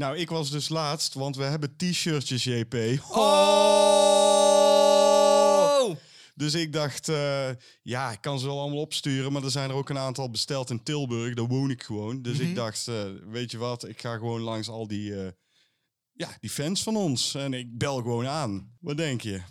Nou, ik was dus laatst, want we hebben t-shirtjes, JP. Oh! Dus ik dacht, eh, ja, ik kan ze wel allemaal opsturen, maar er zijn er ook een aantal besteld in Tilburg. Daar woon ik gewoon. Dus Mhm. ik dacht, eh, weet je wat, ik ga gewoon langs al die, eh, ja, die fans van ons. En ik bel gewoon aan. Wat denk je?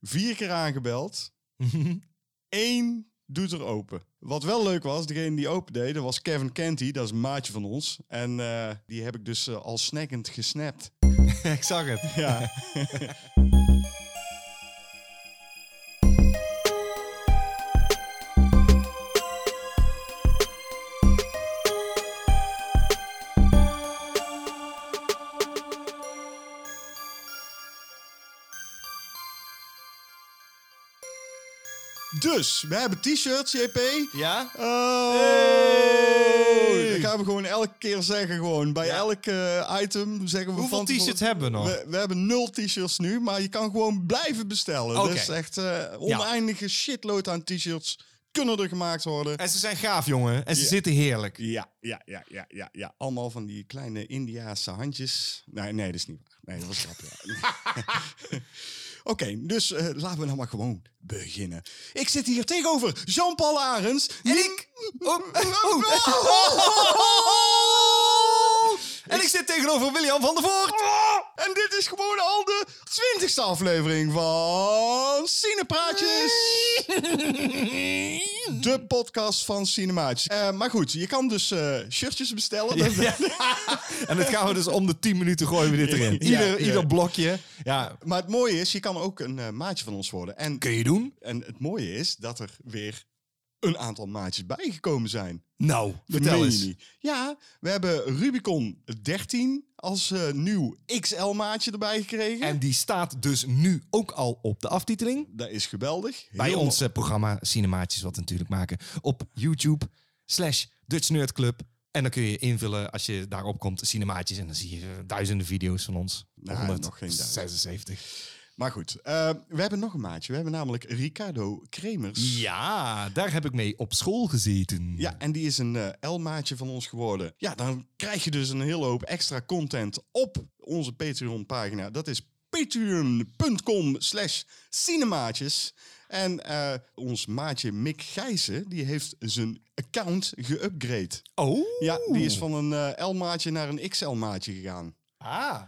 Vier keer aangebeld. Eén doet er open. Wat wel leuk was, degene die open deed, dat was Kevin Kenty. Dat is een maatje van ons. En eh, die heb ik dus eh, al snackend gesnapt. ik zag het. Ja. Dus, we hebben t-shirts, JP. Ja? Oh! Hey! Dat gaan we gewoon elke keer zeggen. Gewoon. Bij Ja. elk eh, item zeggen we Hoeveel t-shirts hebben we nog? We, we hebben nul t-shirts nu, maar je kan gewoon blijven bestellen. Oké. Dus echt eh, oneindige shitload aan t-shirts kunnen er gemaakt worden. En ze zijn gaaf, jongen. En ze Ja. zitten heerlijk. Ja, ja, ja, ja, ja, ja. Allemaal van die kleine Indiaanse handjes. Nee, nee, dat is niet waar. Nee, dat was grapje. Oké, dus eh, laten we nou maar gewoon beginnen. Ik zit hier tegenover Jean-Paul Arends. En ik... Oh, En ik zit tegenover William van der Voort. En dit is gewoon al de twintigste aflevering van Cinepraatjes. De podcast van Cinemaatjes. Eh, maar goed, je kan dus eh, shirtjes bestellen. En dat gaan we dus om de 10 minuten gooien we dit erin. Ieder, ja. ieder blokje. Ja, Maar het mooie is, je kan ook een eh, maatje van ons worden. En, kun je doen? en het mooie is dat er weer een aantal maatjes bijgekomen zijn. Nou, vertel eens. niet. Ja, we hebben Rubicon 13 als eh, nieuw XL-maatje erbij gekregen. En die staat dus nu ook al op de aftiteling. dat is geweldig. Bij ons eh, programma Cinemaatjes, wat we natuurlijk maken. Op YouTube slash Dutch Nerd Club. En dan kun je invullen als je daarop komt Cinemaatjes. En dan zie je eh, duizenden video's van ons. Nou, nog geen duizend. 76. Maar goed, eh, we hebben nog een maatje. We hebben namelijk Ricardo Kremers. Ja, daar heb ik mee op school gezeten. Ja, en die is een eh, L-maatje van ons geworden. Ja, dan krijg je dus een hele hoop extra content op onze Patreon-pagina. Dat is patreon.com slash cinemaatjes. En eh, ons maatje Mick Gijzen, die heeft zijn account geüpgrade. Oh. Ja, die is van een L-maatje naar een XL-maatje gegaan. Ah.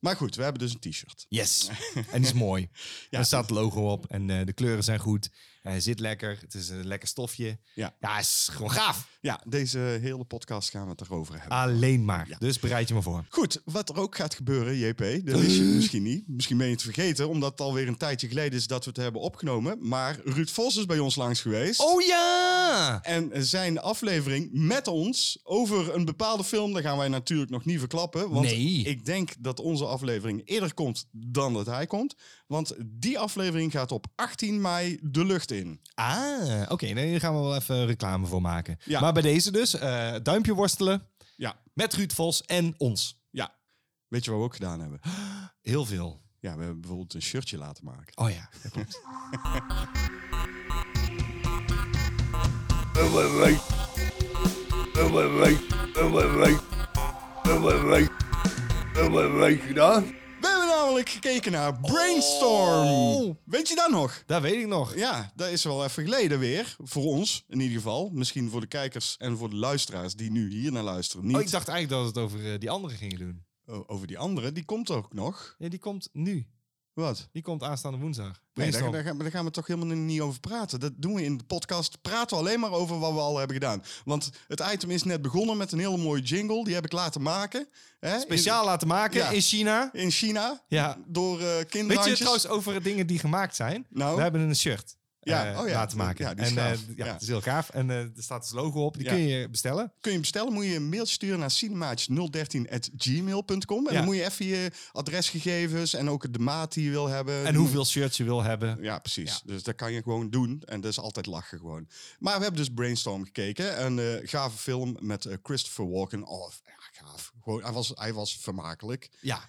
Maar goed, we hebben dus een t-shirt. Yes. en die is mooi. Er staat het logo op en eh, de kleuren zijn goed. Hij zit lekker. Het is een lekker stofje. Ja. Is gewoon gaaf. Ja, deze hele podcast gaan we het erover hebben. Alleen maar. Dus bereid je me voor. Goed, wat er ook gaat gebeuren, JP, dat wist je misschien niet. Misschien ben je het vergeten, omdat het alweer een tijdje geleden is dat we het hebben opgenomen. Maar Ruud Vos is bij ons langs geweest. Oh ja! En zijn aflevering met ons over een bepaalde film, daar gaan wij natuurlijk nog niet verklappen. Want Nee. ik denk dat onze aflevering eerder komt dan dat hij komt. Want die aflevering gaat op 18 mei de lucht in. Ah, oké. nee, daar gaan we wel even reclame voor maken. Ja. Maar bij deze dus, eh, duimpje worstelen Ja, met Ruud Vos en ons. ja. Weet je wat we ook gedaan hebben? Heel veel. Ja, we hebben bijvoorbeeld een shirtje laten maken. Oh ja, dat klopt. namelijk gekeken naar Brainstorm. Oh. Weet je dat nog? Dat weet ik nog. Ja, dat is wel even geleden weer. Voor ons in ieder geval. Misschien voor de kijkers en voor de luisteraars die nu hier naar luisteren. Niet Oh, ik dacht eigenlijk dat we het over eh, die andere gingen doen. O- over die andere. Die komt ook nog. Ja, die komt nu. Wat? Die komt aanstaande woensdag. Nee, daar, gaan, daar gaan we toch helemaal niet over praten. Dat doen we in de podcast. Praten we alleen maar over wat we al hebben gedaan. Want het item is net begonnen met een hele mooie jingle. Die heb ik laten maken. Hè, in- Speciaal laten maken Ja. in China. In, China. Ja. Door eh Weet kinderhandjes. je trouwens over dingen die gemaakt zijn? Nou? We hebben een shirt Ja, eh, oh ja. laten maken. Ja, en, gaaf. ja, Ja. het is heel gaaf. En eh, er staat het logo op. Die kun je bestellen. kun je bestellen, moet je een mailtje sturen naar cinemaatjes013.gmail.com. En dan moet je even je adresgegevens en ook de maat die je wil hebben. En hoeveel shirts je wil hebben. Ja, precies. Dus dat kan je gewoon doen. En dat is altijd lachen gewoon. Maar we hebben dus Brainstorm gekeken. Een gave film met Christopher Walken. Oh, gaaf. Gewoon, hij, was, hij was vermakelijk. Ja.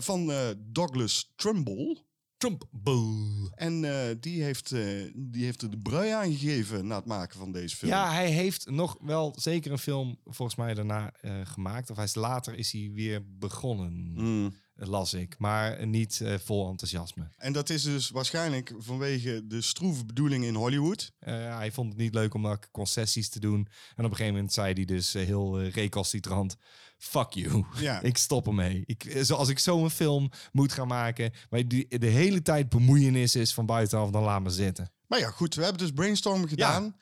Van Douglas Trumbull. Trump Bull. En eh, die, heeft, eh, die heeft er de brui aangegeven na het maken van deze film. Ja, hij heeft nog wel zeker een film volgens mij daarna eh, gemaakt. Of hij is, later is hij weer begonnen, Mm. Las ik. Maar niet eh, vol enthousiasme. En dat is dus waarschijnlijk vanwege de stroeve bedoeling in Hollywood. Eh, hij vond het niet leuk om concessies te doen. En op een gegeven moment zei hij dus eh, heel uh, recalcitrant... Fuck you. Ja. ik stop ermee. Ik, zoals ik zo'n film moet gaan maken... waar die de hele tijd bemoeienis is van buitenaf... dan laat me zitten. Maar ja, goed, we hebben dus brainstorm gedaan.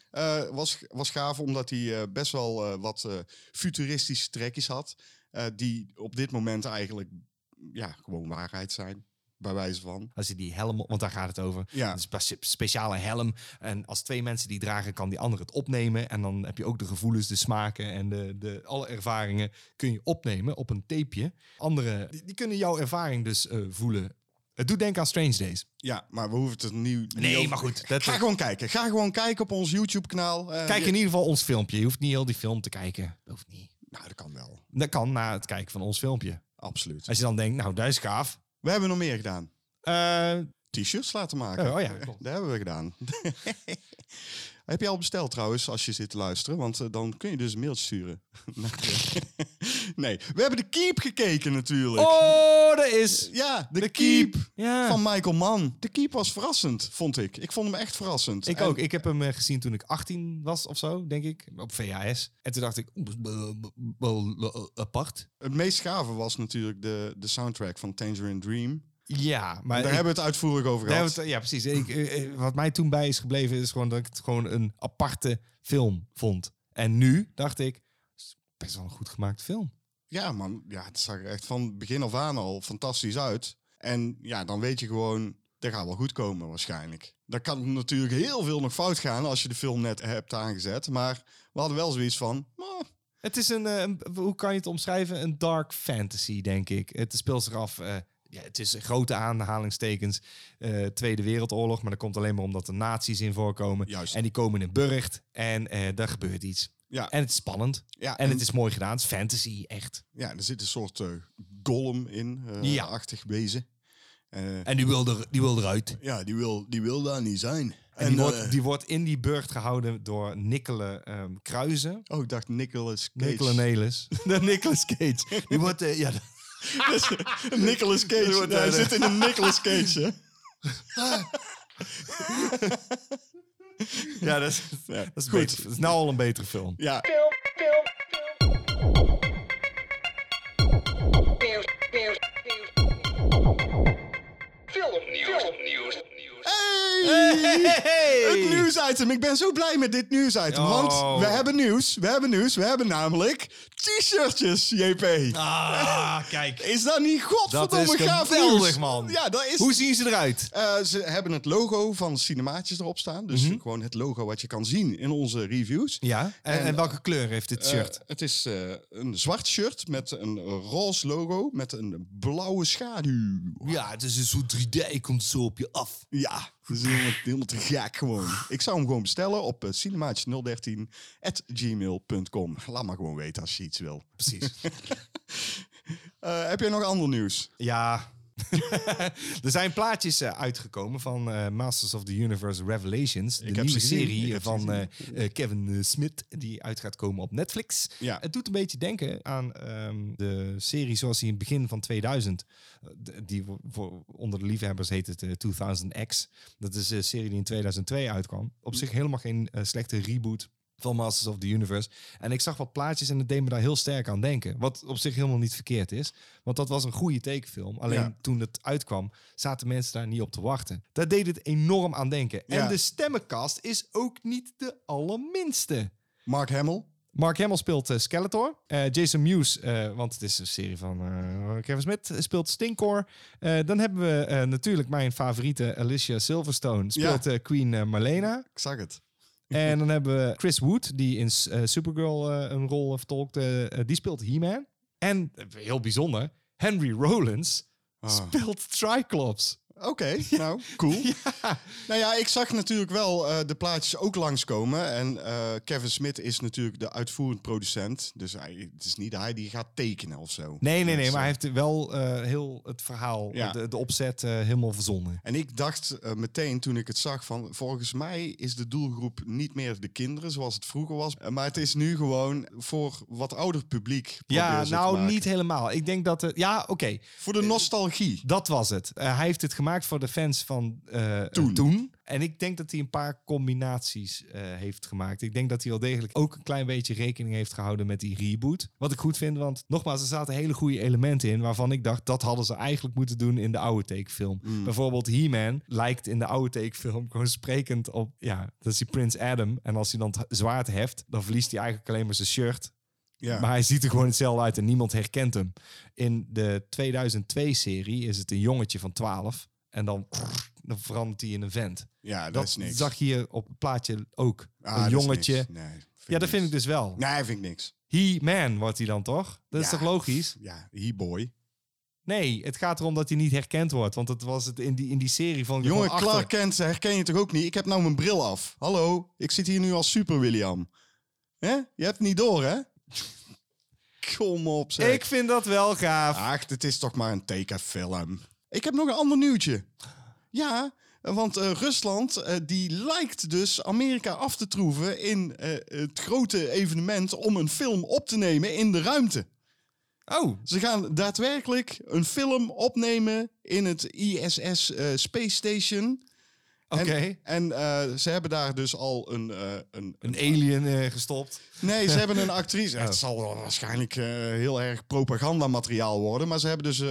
Was, was gaaf omdat hij best wel wat futuristische trekjes had. die op dit moment eigenlijk ja, gewoon waarheid zijn. Bij wijze van. Als je die helm... Want daar gaat het over. Ja. Een spe- speciale helm. En als twee mensen die dragen... kan die ander het opnemen. En dan heb je ook de gevoelens, de smaken... en de, de, alle ervaringen kun je opnemen op een tapeje. Anderen die, die kunnen jouw ervaring dus eh, voelen. Het doet denken aan Strange Days. Ja, maar we hoeven het nu Nee, over- maar goed, dat- Ga gewoon kijken. Ga gewoon kijken op ons YouTube-kanaal. Eh, Kijk je- in ieder geval ons filmpje. Je hoeft niet heel die film te kijken. Dat hoeft niet. Nou, dat kan wel. Dat kan na het kijken van ons filmpje. Absoluut. Als je dan denkt, nou, dat is gaaf. We hebben nog meer gedaan. Eh, T-shirts laten maken. oh ja, klopt. Dat hebben we gedaan. Heb je al besteld trouwens, als je zit te luisteren? Want eh, dan kun je dus een mailtje sturen. naar de- nee, we hebben de Keep gekeken natuurlijk. Oh, dat is... Ja, de, De Keep, Keep. Ja. van Michael Mann. De Keep was verrassend, vond ik. Ik vond hem echt verrassend. Ik En- ook. Ik heb hem eh, gezien toen ik 18 was of zo, denk ik. Op VHS. En toen dacht ik, wel apart. Het meest gave was natuurlijk de, de soundtrack van Tangerine Dream. Ja, maar... Daar ik- hebben we het uitvoerig over gehad. het- ja, precies. Ik, eh, eh, wat mij toen bij is gebleven is gewoon dat ik het gewoon een aparte film vond. En nu dacht ik, best wel een goed gemaakt film. Ja, man. Ja, het zag er echt van begin af aan al fantastisch uit. En ja, dan weet je gewoon, dat gaat wel goed komen waarschijnlijk. Dan kan natuurlijk heel veel nog fout gaan als je de film net hebt aangezet. Maar we hadden wel zoiets van, "Ah, Het is een, eh, een- hoe kan je het omschrijven? Een dark fantasy, denk ik. Het speelt zich af, eh, ja, het is grote aanhalingstekens, eh, Tweede Wereldoorlog. Maar dat komt alleen maar omdat er nazi's in voorkomen. Juist. En die komen in Burgt en eh daar gebeurt iets. Ja, En het is spannend. ja, En het is mooi gedaan. Het is fantasy, echt. ja, er zit een soort eh, golem in, Ja. achtig wezen. Eh, En die wil, er, die wil eruit. ja, die wil, die wil daar niet zijn. En, die, wordt, die wordt in die burcht gehouden door Nikkele ehm, Kruizen. Oh, ik dacht Nicolas Cage. Nicola Nelis. De Nicolas Cage. Die wordt, ja, Nicolas Cage. Wordt, hij zit in een Nicolas Cage, hè? ja, dat is, Ja, dat is, goed. beter. dat is nou al een betere film. Ja, Filmnieuws. Hey! Het nieuwsitem. Ik ben zo blij met dit nieuwsitem. Oh. Want we hebben nieuws. We hebben nieuws. We hebben namelijk t-shirtjes, JP. Ah, kijk. Is dat niet godverdomme Dat is gaaf geweldig, nieuws? man. Ja, dat is... Hoe zien ze eruit? Eh, ze hebben het logo van Cinemaatjes erop staan. Dus Mhm. gewoon het logo wat je kan zien in onze reviews. Ja, en, En, en welke kleur heeft dit Eh, shirt? het is eh, een zwart shirt met een roze logo met een blauwe schaduw. ja, het is een soort 3D, komt zo op je af. Ja, dat is helemaal, helemaal te gek gewoon. Ik zou hem gewoon bestellen op uh, cinemaatje013 at gmail.com. Laat maar gewoon weten als je iets wil. Precies. Eh, heb jij nog ander nieuws? Ja. er zijn plaatjes eh, uitgekomen van eh, Masters of the Universe Revelations. De nieuwe serie van eh, Kevin Smith, die uit gaat komen op Netflix. Ja. Het doet een beetje denken aan ehm, de serie zoals die in het begin van 2000, eh, d- die voor, onder de liefhebbers heet het eh, 2000X. Dat is een serie die in 2002 uitkwam. Op zich helemaal geen slechte reboot van Masters of the Universe. En ik zag wat plaatjes en het deed me daar heel sterk aan denken. Wat op zich helemaal niet verkeerd is. Want dat was een goede tekenfilm. Alleen Ja. toen het uitkwam, zaten mensen daar niet op te wachten. Daar deed het enorm aan denken. Ja. En de stemmenkast is ook niet de allerminste. Mark Hamill. Mark Hamill speelt eh, Skeletor. Eh, Jason Mewes, eh, want het is een serie van Kevin Smith, speelt Stinkor. Dan hebben we natuurlijk mijn favoriete Alicia Silverstone. Speelt Queen Marlena. Ik zag het. En dan hebben we Chris Wood, die in eh, Supergirl eh, een rol eh, vertolkt. eh, die speelt He-Man. En, heel bijzonder, Henry Rollins Ah. speelt Triclops. Oké, nou, cool. Nou ja, ik zag natuurlijk wel eh, de plaatjes ook langskomen. En eh, Kevin Smith is natuurlijk de uitvoerend producent. Dus hij, het is niet hij die gaat tekenen of zo. Nee, nee, nee, maar hij eh, heeft wel heel het verhaal, Ja. de, de opzet helemaal verzonnen. En ik dacht meteen toen ik het zag van... volgens mij is de doelgroep niet meer de kinderen zoals het vroeger was. Maar het is nu gewoon voor wat ouder publiek. Ja, nou niet helemaal. Ik denk dat het, ja, oké, Voor de nostalgie. dat was het. Hij heeft het gemaakt voor de fans van eh, Toen. toen. En ik denk dat hij een paar combinaties eh, heeft gemaakt. Ik denk dat hij wel degelijk ook een klein beetje rekening heeft gehouden met die reboot. Wat ik goed vind, want nogmaals, er zaten hele goede elementen in waarvan ik dacht dat hadden ze eigenlijk moeten doen in de oude takefilm. Mm. Bijvoorbeeld He-Man lijkt in de oude takefilm gewoon sprekend op, ja, dat is die Prins Adam. En als hij dan het zwaard heft, dan verliest hij eigenlijk alleen maar zijn shirt. Ja. Maar hij ziet er gewoon hetzelfde uit en niemand herkent hem. In de 2002-serie is het een jongetje van 12. En dan, dan verandert hij in een vent. ja, dat, Dat is niks. zag je hier op het plaatje ook. Ah, een dat jongetje. Nee, Ja, dat vind ik dus wel. Nee, vind ik niks. He-Man wordt hij dan toch? Dat is toch logisch? Ja, he-boy. Nee, het gaat erom dat hij niet herkend wordt. Want het was het in die, in die serie van... Jongen, van Clark Kent herken je toch ook niet? Ik heb nou mijn bril af. Hallo, ik zit hier nu als Super William. Hè? Je hebt het niet door, hè? Kom op, zeg. Ik vind dat wel gaaf. Ach, het is toch maar een tekenfilm. Ik heb nog een ander nieuwtje. Ja, want eh, Rusland eh, die lijkt dus Amerika af te troeven in eh, het grote evenement om een film op te nemen in de ruimte. Oh, Ze gaan daadwerkelijk een film opnemen in het ISS Space Station. Oké. En, en eh, ze hebben daar dus al een... eh, een, Een alien eh, gestopt. Nee, ze hebben een actrice. Oh. Het zal wel waarschijnlijk heel erg propagandamateriaal worden. Maar ze hebben dus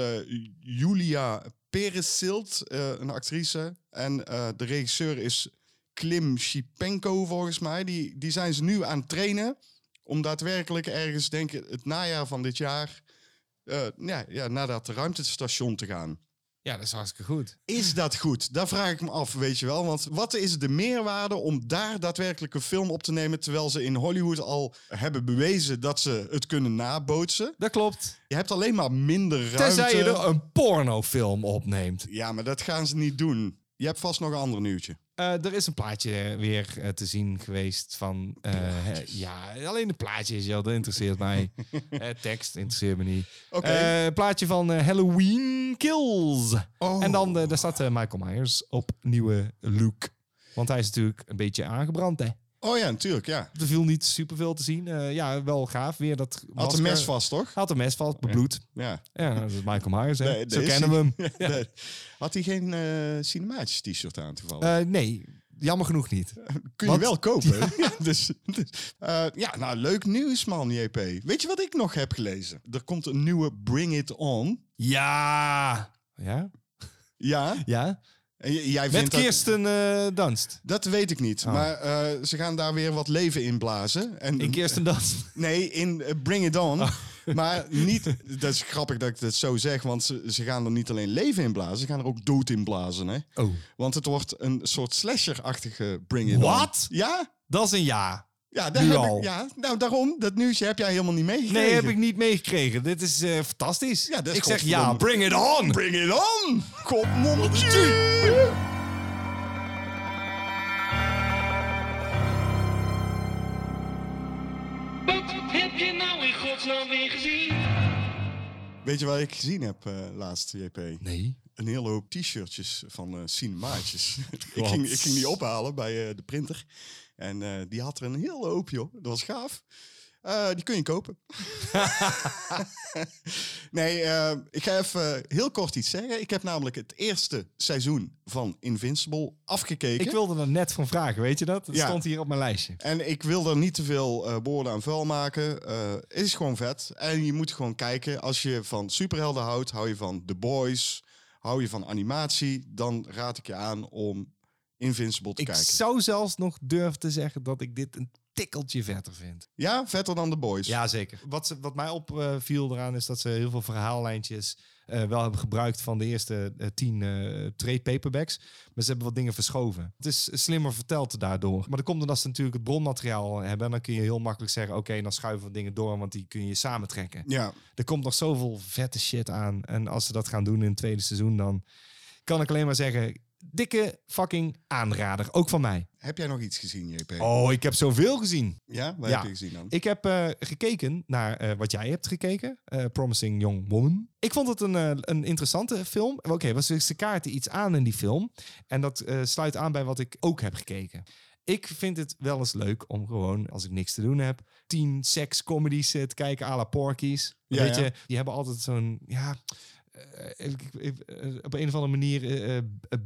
Julia Peresild, eh, een actrice. En de regisseur is Klim Shipenko, volgens mij. Die, die zijn ze nu aan het trainen. Om daadwerkelijk ergens, denk ik, het najaar van dit jaar... ja, ja, naar dat ruimtestation te gaan. Ja, dat is hartstikke goed. Is dat goed? Daar vraag ik me af, weet je wel. Want wat is de meerwaarde om daar daadwerkelijk een film op te nemen... terwijl ze in Hollywood al hebben bewezen dat ze het kunnen nabootsen? Dat klopt. Je hebt alleen maar minder ruimte. Tenzij je er een pornofilm opneemt. Ja, maar dat gaan ze niet doen. Je hebt vast nog een ander nieuwtje. Eh, er is een plaatje weer eh, te zien geweest van... hè, ja, alleen de plaatjes, joh, dat interesseert mij. Tekst interesseert me niet. Eh, plaatje van Halloween Kills. Oh. En dan daar staat Michael Myers op nieuwe look. Want hij is natuurlijk een beetje aangebrand, hè. Oh ja, natuurlijk, ja. Er viel niet superveel te zien. Eh, ja, wel gaaf. Weer dat Had een mes vast, toch? Had een mes vast, bebloed. Ja. Ja, dat is Michael Myers, hè. Nee, Zo kennen we hem. Nee. Had hij geen eh cinematisch t-shirt aan toevallig? Eh, nee, jammer genoeg niet. Kun je wel kopen. Ja. dus, dus, ja, nou, leuk nieuws, man, JP. Weet je wat ik nog heb gelezen? Er komt een nieuwe Bring It On. Ja. Ja? Ja. Ja? Jij Met vindt dat, Kirsten eh Dunst. dat weet ik niet. Oh. Maar eh, ze gaan daar weer wat leven in blazen. En, In Kirsten Dunst. Nee, in eh, Bring It On. Oh. Maar niet, dat is grappig dat ik dat zo zeg, want ze, ze gaan er niet alleen leven in blazen, ze gaan er ook dood in blazen. Hè? Oh. Want het wordt een soort slasher-achtige Bring It On. Wat? Ja? Dat is een ja. Ja, daar heb al. Ik, ja, nou daarom, dat nieuwsje heb jij helemaal niet meegekregen. Nee, heb ik niet meegekregen. Dit is eh, fantastisch. Ja, dat is ik zeg ja, bring it on. Bring it on! Kom, Wat heb je nou in godsnaam weer gezien? Weet je wat ik gezien heb eh, laatst, JP? Nee. Een hele hoop t-shirtjes van eh Cinemaatjes. ik, ging, ik ging die ophalen bij eh, de printer. En eh, die had er een hele hoop, joh. Dat was gaaf. Eh, die kun je kopen. nee, eh, ik ga even heel kort iets zeggen. Ik heb namelijk het eerste seizoen van Invincible afgekeken. Ik wilde er net van vragen, weet je dat? Het Ja. stond hier op mijn lijstje. En ik wil er niet te veel eh, woorden aan vuil maken. Het is gewoon vet. En je moet gewoon kijken. Als je van superhelden houdt, hou je van The Boys, hou je van animatie, dan raad ik je aan om Invincible te Ik kijken. zou zelfs nog durven te zeggen dat ik dit een tikkeltje vetter vind. Ja, vetter dan The Boys. Ja, zeker. Wat, ze, wat mij opviel eraan is dat ze heel veel verhaallijntjes eh, wel hebben gebruikt van de eerste eh, tien eh trade paperbacks. Maar ze hebben wat dingen verschoven. Het is slimmer verteld daardoor. Maar dan komt omdat ze natuurlijk het bronmateriaal hebben. En dan kun je heel makkelijk zeggen, oké, dan schuiven we dingen door, want die kun je samentrekken. Ja, Er komt nog zoveel vette shit aan. En als ze dat gaan doen in het tweede seizoen, dan... kan ik alleen maar zeggen, dikke fucking aanrader. Ook van mij. Heb jij nog iets gezien, JP? Oh, ik heb zoveel gezien. Ja, wat Ja. heb je gezien dan? Ik heb eh, gekeken naar eh, wat jij hebt gekeken. eh, Promising Young Woman. Ik vond het een, een interessante film. Oké, was ze kaarten iets aan in die film. En dat sluit aan bij wat ik ook heb gekeken. Ik vind het wel eens leuk om gewoon, als ik niks te doen heb, tien sekscomedies te kijken à la Porky's. Ja, Weet ja. je, die hebben altijd zo'n, ja... eh, eh, op een of andere manier eh,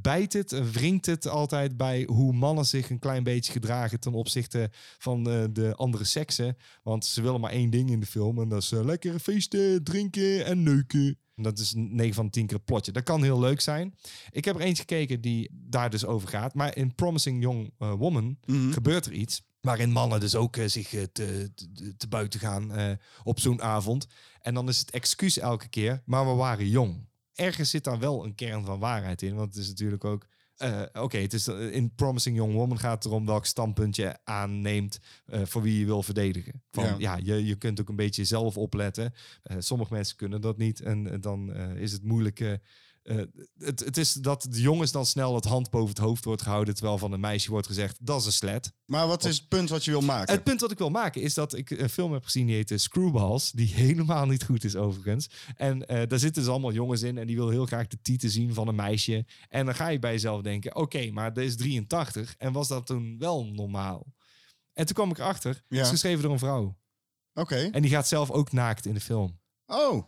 bijt het, wringt het altijd bij hoe mannen zich een klein beetje gedragen ten opzichte van de andere seksen. Want ze willen maar één ding in de film en dat is eh, lekker feesten, drinken en neuken. En Dat is 9 van de 10 keer het plotje. Dat kan heel leuk zijn. Ik heb er eentje gekeken die daar dus over gaat. Maar in Promising Young Woman Mhm. gebeurt er iets. Waarin mannen dus ook zich te, te, te buiten gaan op zo'n avond. En dan is het excuus elke keer, maar we waren jong. Ergens zit daar wel een kern van waarheid in. Want het is natuurlijk ook... eh, Oké, het is eh, in Promising Young Woman gaat het erom welk standpunt je aanneemt eh, voor wie je wil verdedigen. Van, Ja. ja, je, je kunt ook een beetje zelf opletten. Sommige mensen kunnen dat niet en dan is het moeilijk. Eh, het, het is dat de jongens dan snel het hand boven het hoofd wordt gehouden, terwijl van een meisje wordt gezegd dat is een slet. Maar wat is het punt wat je wil maken? Het punt wat ik wil maken is dat ik een film heb gezien die heet eh, Screwballs, die helemaal niet goed is overigens. En eh, daar zitten dus allemaal jongens in en die wil heel graag de titel zien van een meisje. En dan ga je bij jezelf denken, oké, maar dat is 83 en was dat toen wel normaal? En toen kwam ik erachter, het Ja. is geschreven door een vrouw. Oké. En die gaat zelf ook naakt in de film. Oh,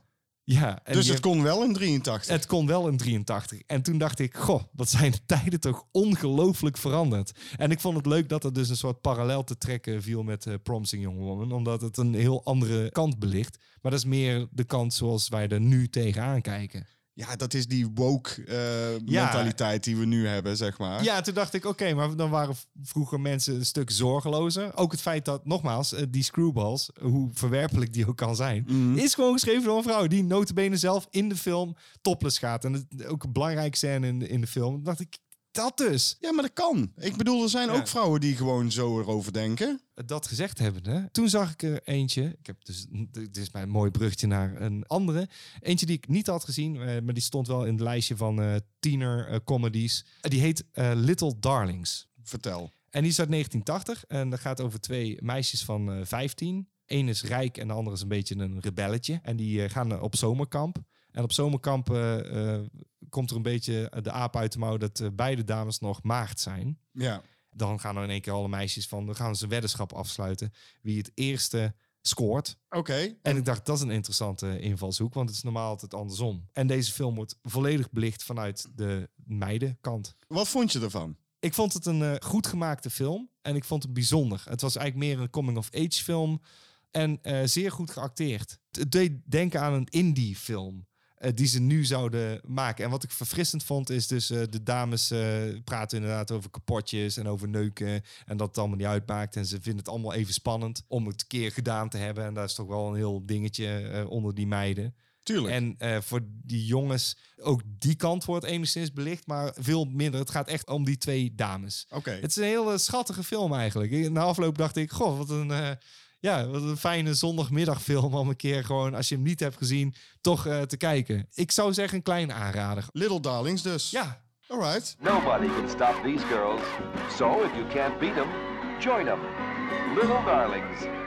Ja, en dus het kon wel in 83. het kon wel in 83. En toen dacht ik, goh, wat zijn de tijden toch ongelooflijk veranderd. En ik vond het leuk dat er dus een soort parallel te trekken viel met eh, Promising Young Woman. Omdat het een heel andere kant belicht. Maar dat is meer de kant zoals wij er nu tegenaan kijken. Ja, dat is die woke eh, mentaliteit die we nu hebben, zeg maar. Ja, toen dacht ik, oké, maar dan waren vroeger mensen een stuk zorgelozer. Ook het feit dat, nogmaals, eh, die screwballs, hoe verwerpelijk die ook kan zijn, Mhm. is gewoon geschreven door een vrouw die notabene zelf in de film topless gaat. En het, ook een belangrijke scène in, de- in de film. Dacht ik, dat dus. Ja, maar dat kan. Ik bedoel, er zijn Ja. ook vrouwen die gewoon zo erover denken. Dat gezegd hebbende, toen zag ik er eentje. Ik heb dus, dit is mijn mooi bruggetje naar een andere. Eentje die ik niet had gezien, eh, maar die stond wel in het lijstje van eh, tiener eh, comedies. Eh, die heet eh, Little Darlings. Vertel. En die is uit 1980 en dat gaat over twee meisjes van eh 15. Eén is rijk en de andere is een beetje een rebelletje. En die eh, gaan eh, op zomerkamp. En op zomerkamp eh, eh, komt er een beetje de aap uit de mouw dat eh, beide dames nog maagd zijn. Ja. Dan gaan er in één keer alle meisjes van, dan gaan ze een weddenschap afsluiten wie het eerste scoort. Oké. En ik dacht, dat is een interessante invalshoek, want het is normaal altijd andersom. En deze film wordt volledig belicht vanuit de meidenkant. Wat vond je ervan? Ik vond het een eh, goed gemaakte film en ik vond het bijzonder. Het was eigenlijk meer een coming-of-age film en zeer goed geacteerd. Het deed denken aan een indie film. Eh, die ze nu zouden maken. En wat ik verfrissend vond, is dus eh, de dames eh, praten inderdaad over kapotjes en over neuken. En dat het allemaal niet uitmaakt. En ze vinden het allemaal even spannend om het keer gedaan te hebben. En daar is toch wel een heel dingetje onder die meiden. Tuurlijk. En voor die jongens, ook die kant wordt enigszins belicht, maar veel minder. Het gaat echt om die twee dames. Oké. Het is een hele schattige film eigenlijk. Na afloop dacht ik, goh, wat een, ja, wat een fijne zondagmiddagfilm om een keer gewoon, als je hem niet hebt gezien, toch eh, te kijken. Ik zou zeggen een kleine aanrader. Little Darlings dus. Ja, Alright. Nobody can stop these girls. So if you can't beat them, join them. Little darlings.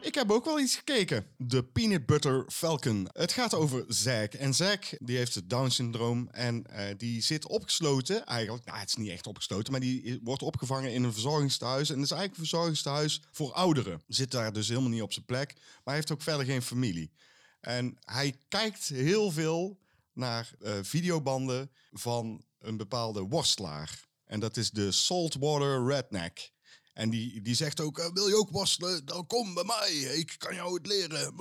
Ik heb ook wel iets gekeken. De Peanut Butter Falcon. Het gaat over Zack. En Zack die heeft het Down-syndroom. En eh, die zit opgesloten. Eigenlijk, nou, het is niet echt opgesloten. Maar die wordt opgevangen in een verzorgingstehuis. En dat is eigenlijk een verzorgingstehuis voor ouderen. Zit daar dus helemaal niet op zijn plek. Maar hij heeft ook verder geen familie. En hij kijkt heel veel naar eh, videobanden van een bepaalde worstelaar. En dat is de Saltwater Redneck. En die, die zegt ook, eh, wil je ook worstelen? Dan kom bij mij, ik kan jou het leren.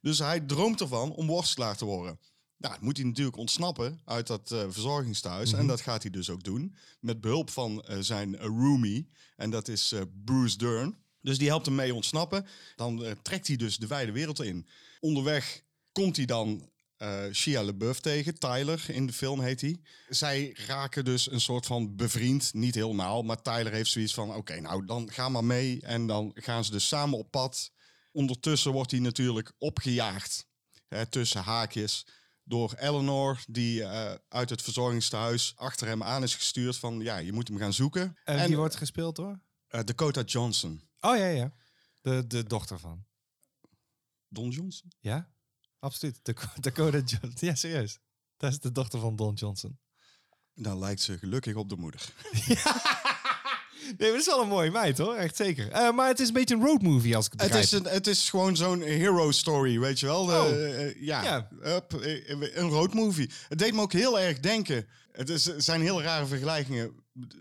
Dus hij droomt ervan om worstelaar te worden. Nou, moet hij natuurlijk ontsnappen uit dat eh, verzorgingstehuis. En dat gaat hij dus ook doen. Met behulp van eh, zijn roomie. En dat is Bruce Dern. Dus die helpt hem mee ontsnappen. Dan trekt hij dus de wijde wereld in. Onderweg komt hij dan eh Shia LaBeouf tegen. Tyler in de film heet hij. Zij raken dus een soort van bevriend. Niet helemaal, maar Tyler heeft zoiets van... Oké, nou dan ga maar mee. En dan gaan ze dus samen op pad. Ondertussen wordt hij natuurlijk opgejaagd. Hè, tussen haakjes door Eleanor, die eh, uit het verzorgingstehuis achter hem aan is gestuurd van ja, je moet hem gaan zoeken. En, die wordt gespeeld door? eh, Dakota Johnson. Oh ja, ja. De, de dochter van. Don Johnson? Ja? Absoluut. Dakota Johnson. Ja, serieus. Dat is de dochter van Don Johnson. Dan lijkt ze gelukkig op de moeder. Nee, maar dat is wel een mooie meid hoor. Echt zeker. Eh, maar het is een beetje een roadmovie als ik het Het begrijp. is, een, het is gewoon zo'n hero story, weet je wel. De, Oh. eh, ja, Ja. Eh, een road movie. Het deed me ook heel erg denken. Het is, het zijn heel rare vergelijkingen.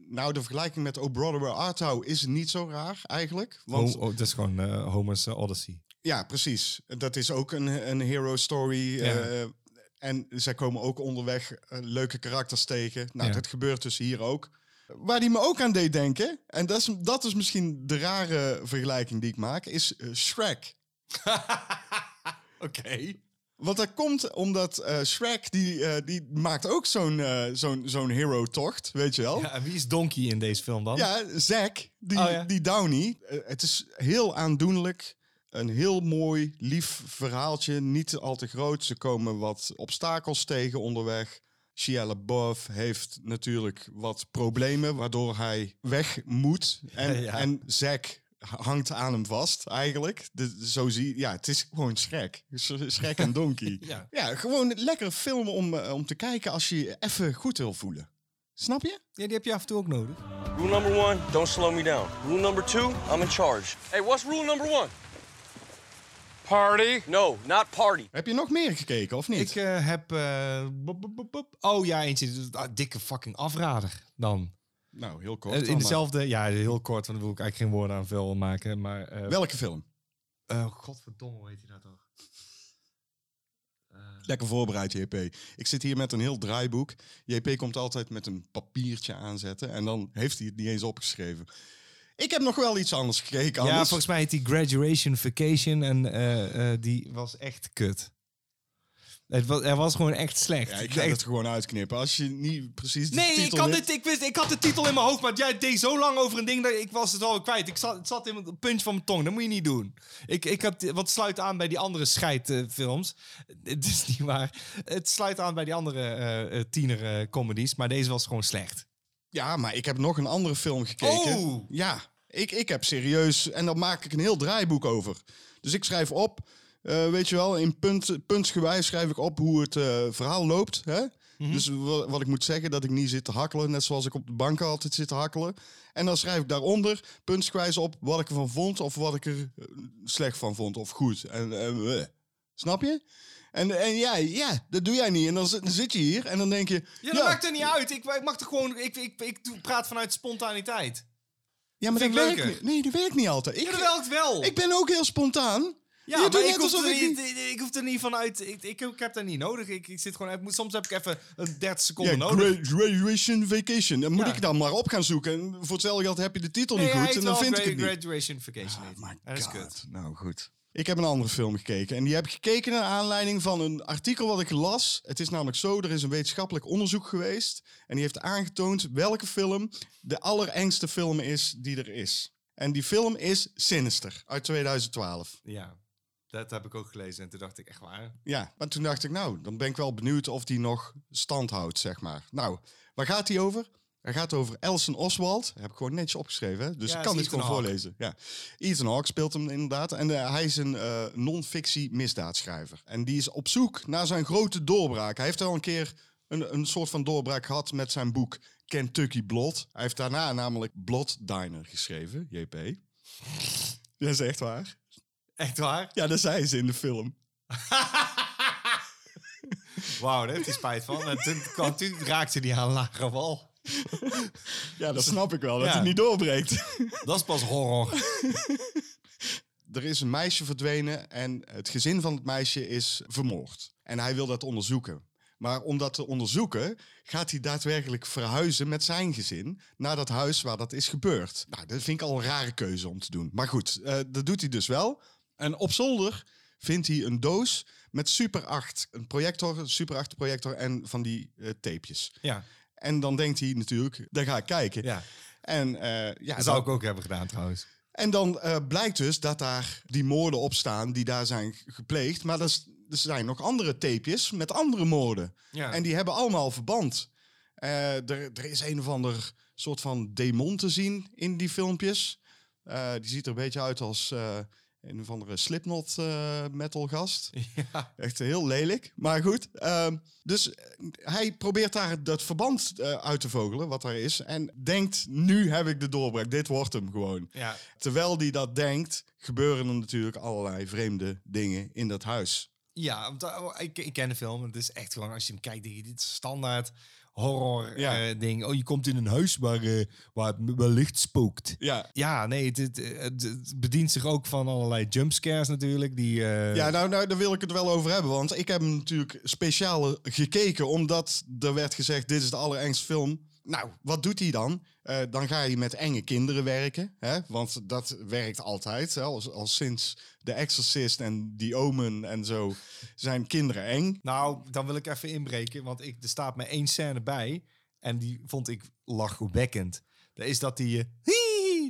Nou, de vergelijking met O Brother Where Art Thou is niet zo raar eigenlijk. Want Oh, oh, dat is gewoon eh, Homer's eh, Odyssey. Ja, precies. Dat is ook een, een hero story. Ja. eh, en zij komen ook onderweg eh, leuke karakters tegen. Nou, Ja. dat gebeurt dus hier ook. Waar die me ook aan deed denken, en dat is, dat is misschien de rare vergelijking die ik maak, is eh, Shrek. Oké. Want dat komt omdat Shrek, die, die maakt ook zo'n zo'n zo'n hero-tocht, weet je wel? Ja, en wie is Donkey in deze film dan? Ja, Zack, die, Oh, ja. die Downey. Het is heel aandoenlijk. Een heel mooi, lief verhaaltje. Niet al te groot. Ze komen wat obstakels tegen onderweg. Shia LaBeouf heeft natuurlijk wat problemen, waardoor hij weg moet. En, Ja. en Zack hangt aan hem vast, eigenlijk. De, zo zie Ja, het is gewoon Shrek. Sch- Shrek en Donkey. Ja. ja, gewoon een lekkere film om, eh, om te kijken als je je even goed wil voelen. Snap je? Ja, die heb je af en toe ook nodig. Rule number one, don't slow me down. Rule number two, I'm in charge. Hey, what's rule number one? Party. No, not party. Heb je nog meer gekeken, of niet? Ik eh, heb... eh, bop, bop, bop, bop. Oh ja, eentje. dus, ah, dikke fucking afrader dan. Nou, heel kort. Eh, dan in maar. dezelfde... Ja, heel kort, want dan wil ik eigenlijk geen woorden aan veel maken. Maar... eh Welke film? eh, godverdomme, hoe heet hij dat toch? Lekker voorbereid, JP. Ik zit hier met een heel draaiboek. JP komt altijd met een papiertje aanzetten en dan heeft hij het niet eens opgeschreven. Ik heb nog wel iets anders gekeken. Ja, volgens mij heet die Graduation Vacation en eh, eh, die was echt kut. Het was, er was gewoon echt slecht. Ja, ik ga Echt- het gewoon uitknippen. Als je niet precies de Nee, ik, dit, ik, wist, ik had de titel in mijn hoofd, maar jij deed zo lang over een ding dat ik was het al kwijt. Ik zat, het zat in het puntje van mijn tong. Dat moet je niet doen. Ik, ik had, wat sluit aan bij die andere scheidfilms. Het is niet waar. Het sluit aan bij die andere eh, tiener comedies, maar deze was gewoon slecht. Ja, maar ik heb nog een andere film gekeken. Oh! Ja, ik, ik heb serieus... En daar maak ik een heel draaiboek over. Dus ik schrijf op... eh, weet je wel, in punt, puntsgewijs schrijf ik op hoe het eh, verhaal loopt. Hè? Mhm. Dus wa- wat ik moet zeggen, dat ik niet zit te hakkelen. Net zoals ik op de bank altijd zit te hakkelen. En dan schrijf ik daaronder puntsgewijs op wat ik ervan vond. Of wat ik er eh, slecht van vond. Of goed. En, snap je? En, en ja, ja, dat doe jij niet. En dan, zit- dan zit je hier en dan denk je... Ja, dat maakt er niet uit. Ik, ik mag er gewoon. Ik, ik, ik, praat vanuit spontaniteit. Ja, maar dat ik werkt niet. Nee, dat werkt niet altijd. Ik, Ja, dat werkt wel. ik ben ook heel spontaan. Ja, Je maar ik hoef, er niet, ik, ik hoef er niet vanuit. Ik, ik, ik heb dat niet nodig. Ik, ik zit gewoon. Ik moet, soms heb ik even een 30 Ja, seconden nodig. gra- graduation vacation. Dan moet Ja. ik dan maar op gaan zoeken. En voor hetzelfde geld heb je de titel Nee, niet goed. En dan vind ik het niet. Graduation Vacation. Oh my dat is God. kut. Nou goed. Ik heb een andere film gekeken. En die heb ik gekeken naar aanleiding van een artikel wat ik las. Het is namelijk zo, er is een wetenschappelijk onderzoek geweest. En die heeft aangetoond welke film de allerengste film is die er is. En die film is Sinister uit 2012. Ja, dat heb ik ook gelezen. En toen dacht ik echt waar. Ja, maar toen dacht ik, nou, dan ben ik wel benieuwd of die nog stand houdt, zeg maar. Nou, waar gaat die over? Hij gaat over Elson Oswald. heb ik gewoon netjes opgeschreven, hè? dus Ja, ik kan dit gewoon voorlezen. Ja. Ethan Hawke speelt hem inderdaad. En eh, hij is een eh, non-fictie misdaadschrijver. En die is op zoek naar zijn grote doorbraak. Hij heeft al een keer een, een soort van doorbraak gehad met zijn boek Kentucky Blood. Hij heeft daarna namelijk Blood Diner geschreven, JP. Dat is echt waar. Echt waar? Ja, dat zei ze in de film. Wauw, daar heeft hij spijt van. En toen, kwam, toen raakte hij aan een lage wal. Ja, dat snap ik wel, dat Ja. hij niet doorbreekt. Dat is pas horror. er is een meisje verdwenen en het gezin van het meisje is vermoord. En hij wil dat onderzoeken. Maar om dat te onderzoeken, gaat hij daadwerkelijk verhuizen met zijn gezin naar dat huis waar dat is gebeurd. Nou, dat vind ik al een rare keuze om te doen. Maar goed, eh, dat doet hij dus wel. En op zolder vindt hij een doos met Super 8. Een projector, een Super 8 projector en van die eh, tapejes. Ja, En dan denkt hij natuurlijk, daar ga ik kijken. ja. En eh, ja, dat zou ik ook hebben gedaan trouwens. En dan eh, blijkt dus dat daar die moorden op staan die daar zijn gepleegd. Maar er, zijn nog andere tapejes met andere moorden. Ja. En die hebben allemaal verband. Eh, er, er is een of ander soort van demon te zien in die filmpjes. Die ziet er een beetje uit als een of andere Slipknot eh, metal gast. Ja. Echt heel lelijk. Maar goed. ehm, dus eh, hij probeert daar dat verband eh, uit te vogelen, wat er is. En denkt, nu heb ik de doorbraak. Dit wordt hem gewoon. Ja. Terwijl hij dat denkt, gebeuren er natuurlijk allerlei vreemde dingen in dat huis. Ja, ik, ik ken de film. Het is echt gewoon, als je hem kijkt, dit is standaard horror Ja. eh, ding. Oh, je komt in een huis waar, eh, waar wellicht spookt. Ja, Ja, nee, het, het, het- het bedient zich ook van allerlei jumpscares natuurlijk. Die, eh, Ja, nou, nou, daar wil ik het wel over hebben. Want ik heb hem natuurlijk speciaal gekeken, omdat er werd gezegd: dit is de allerengste film. Nou, wat doet hij dan? Eh, dan ga je met enge kinderen werken. Hè? Want dat werkt altijd. Hè? Al, sinds The Exorcist en The Omen en zo zijn kinderen eng. Nou, dan wil ik even inbreken, want ik, er staat me één scène bij. En die vond ik lachwekkend. Dat is dat die, eh,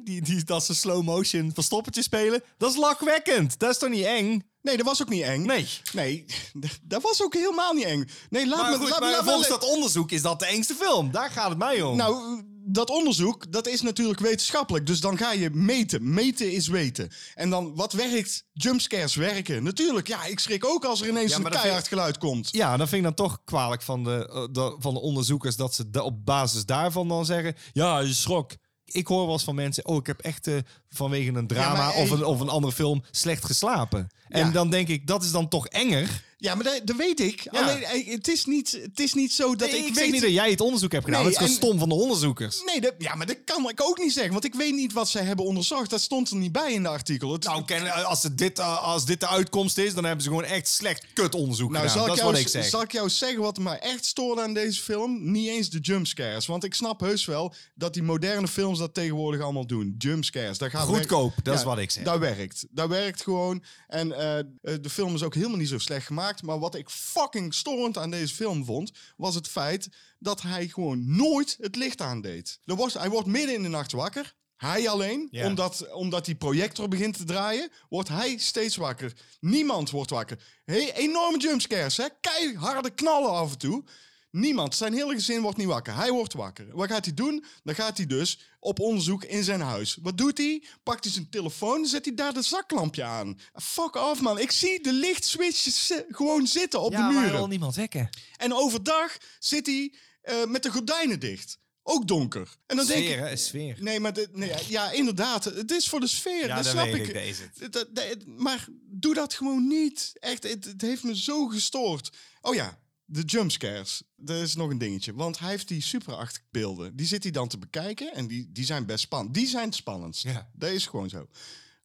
die, die, dat ze slow motion verstoppertje spelen. Dat is lachwekkend. Dat is toch niet eng? Nee, dat was ook niet eng. Nee. Nee, dat was ook helemaal niet eng. Nee, laat Maar, me... goed, laat, maar laat me- volgens dat onderzoek is dat de engste film. Daar gaat het mij om. Nou, dat onderzoek, dat is natuurlijk wetenschappelijk. Dus dan ga je meten. Meten is weten. En dan, wat werkt? Jumpscares werken. Natuurlijk, ja, ik schrik ook als er ineens Ja, een keihard geluid komt. Ja, dan vind ik dan toch kwalijk van de, eh, de- van de onderzoekers dat ze op basis daarvan dan zeggen: Ja, je schrok. Ik hoor wel eens van mensen: Oh, ik heb echt eh, vanwege een drama of, een, of een andere film slecht geslapen. En Ja. dan denk ik: Dat is dan toch enger? Ja, maar dat, dat weet ik. Alleen, eh, het is niet, het is niet zo dat Nee, ik, ik weet... zeg niet dat jij het onderzoek hebt gedaan. Nee, het is gewoon en- stom van de onderzoekers. Nee, dat, ja, maar dat kan ik ook niet zeggen. Want ik weet niet wat zij hebben onderzocht. Dat stond er niet bij in de artikel. Het, Nou, ken- als, dit, eh, als dit de uitkomst is, dan hebben ze gewoon echt slecht kut onderzoek Nou, gedaan. zal ik, Dat is jou, wat ik zeg. zal ik jou zeggen wat mij echt stoorde aan deze film? Niet eens de jumpscares. Want ik snap heus wel dat die moderne films dat tegenwoordig allemaal doen. Jumpscares. Dat gaat Goedkoop, dat is wat ik zeg. Dat werkt. Dat werkt gewoon. En eh, de film is ook helemaal niet zo slecht gemaakt. Maar wat ik fucking storend aan deze film vond, was het feit dat hij gewoon nooit het licht aandeed. Er was, hij wordt midden in de nacht wakker. Hij alleen, omdat, omdat die projector begint te draaien, wordt hij steeds wakker. Niemand wordt wakker. Hey, enorme jumpscares, hè? Keiharde knallen af en toe. Niemand, zijn hele gezin wordt niet wakker. Hij wordt wakker. Wat gaat hij doen? Dan gaat hij dus op onderzoek in zijn huis. Wat doet hij? Pakt hij zijn telefoon, zet hij daar de zaklampje aan. Fuck off, man. Ik zie de lichtswitches gewoon zitten op ja, de muren. wil niemand wekken. En overdag zit hij eh, met de gordijnen dicht. Ook donker. En dan denk ik, Sfeer, hè? Sfeer. Nee, maar de, nee, ja, inderdaad. Het is voor de sfeer. Ja, dat snap ik. ik, dat- maar doe dat gewoon niet. Echt, het, het heeft me zo gestoord. Oh ja, de jumpscares. Dat is nog een dingetje. Want hij heeft die super 8 beelden. Die zit hij dan te bekijken. En die, die zijn best spannend. Die zijn het spannendst. Ja. Dat is gewoon zo.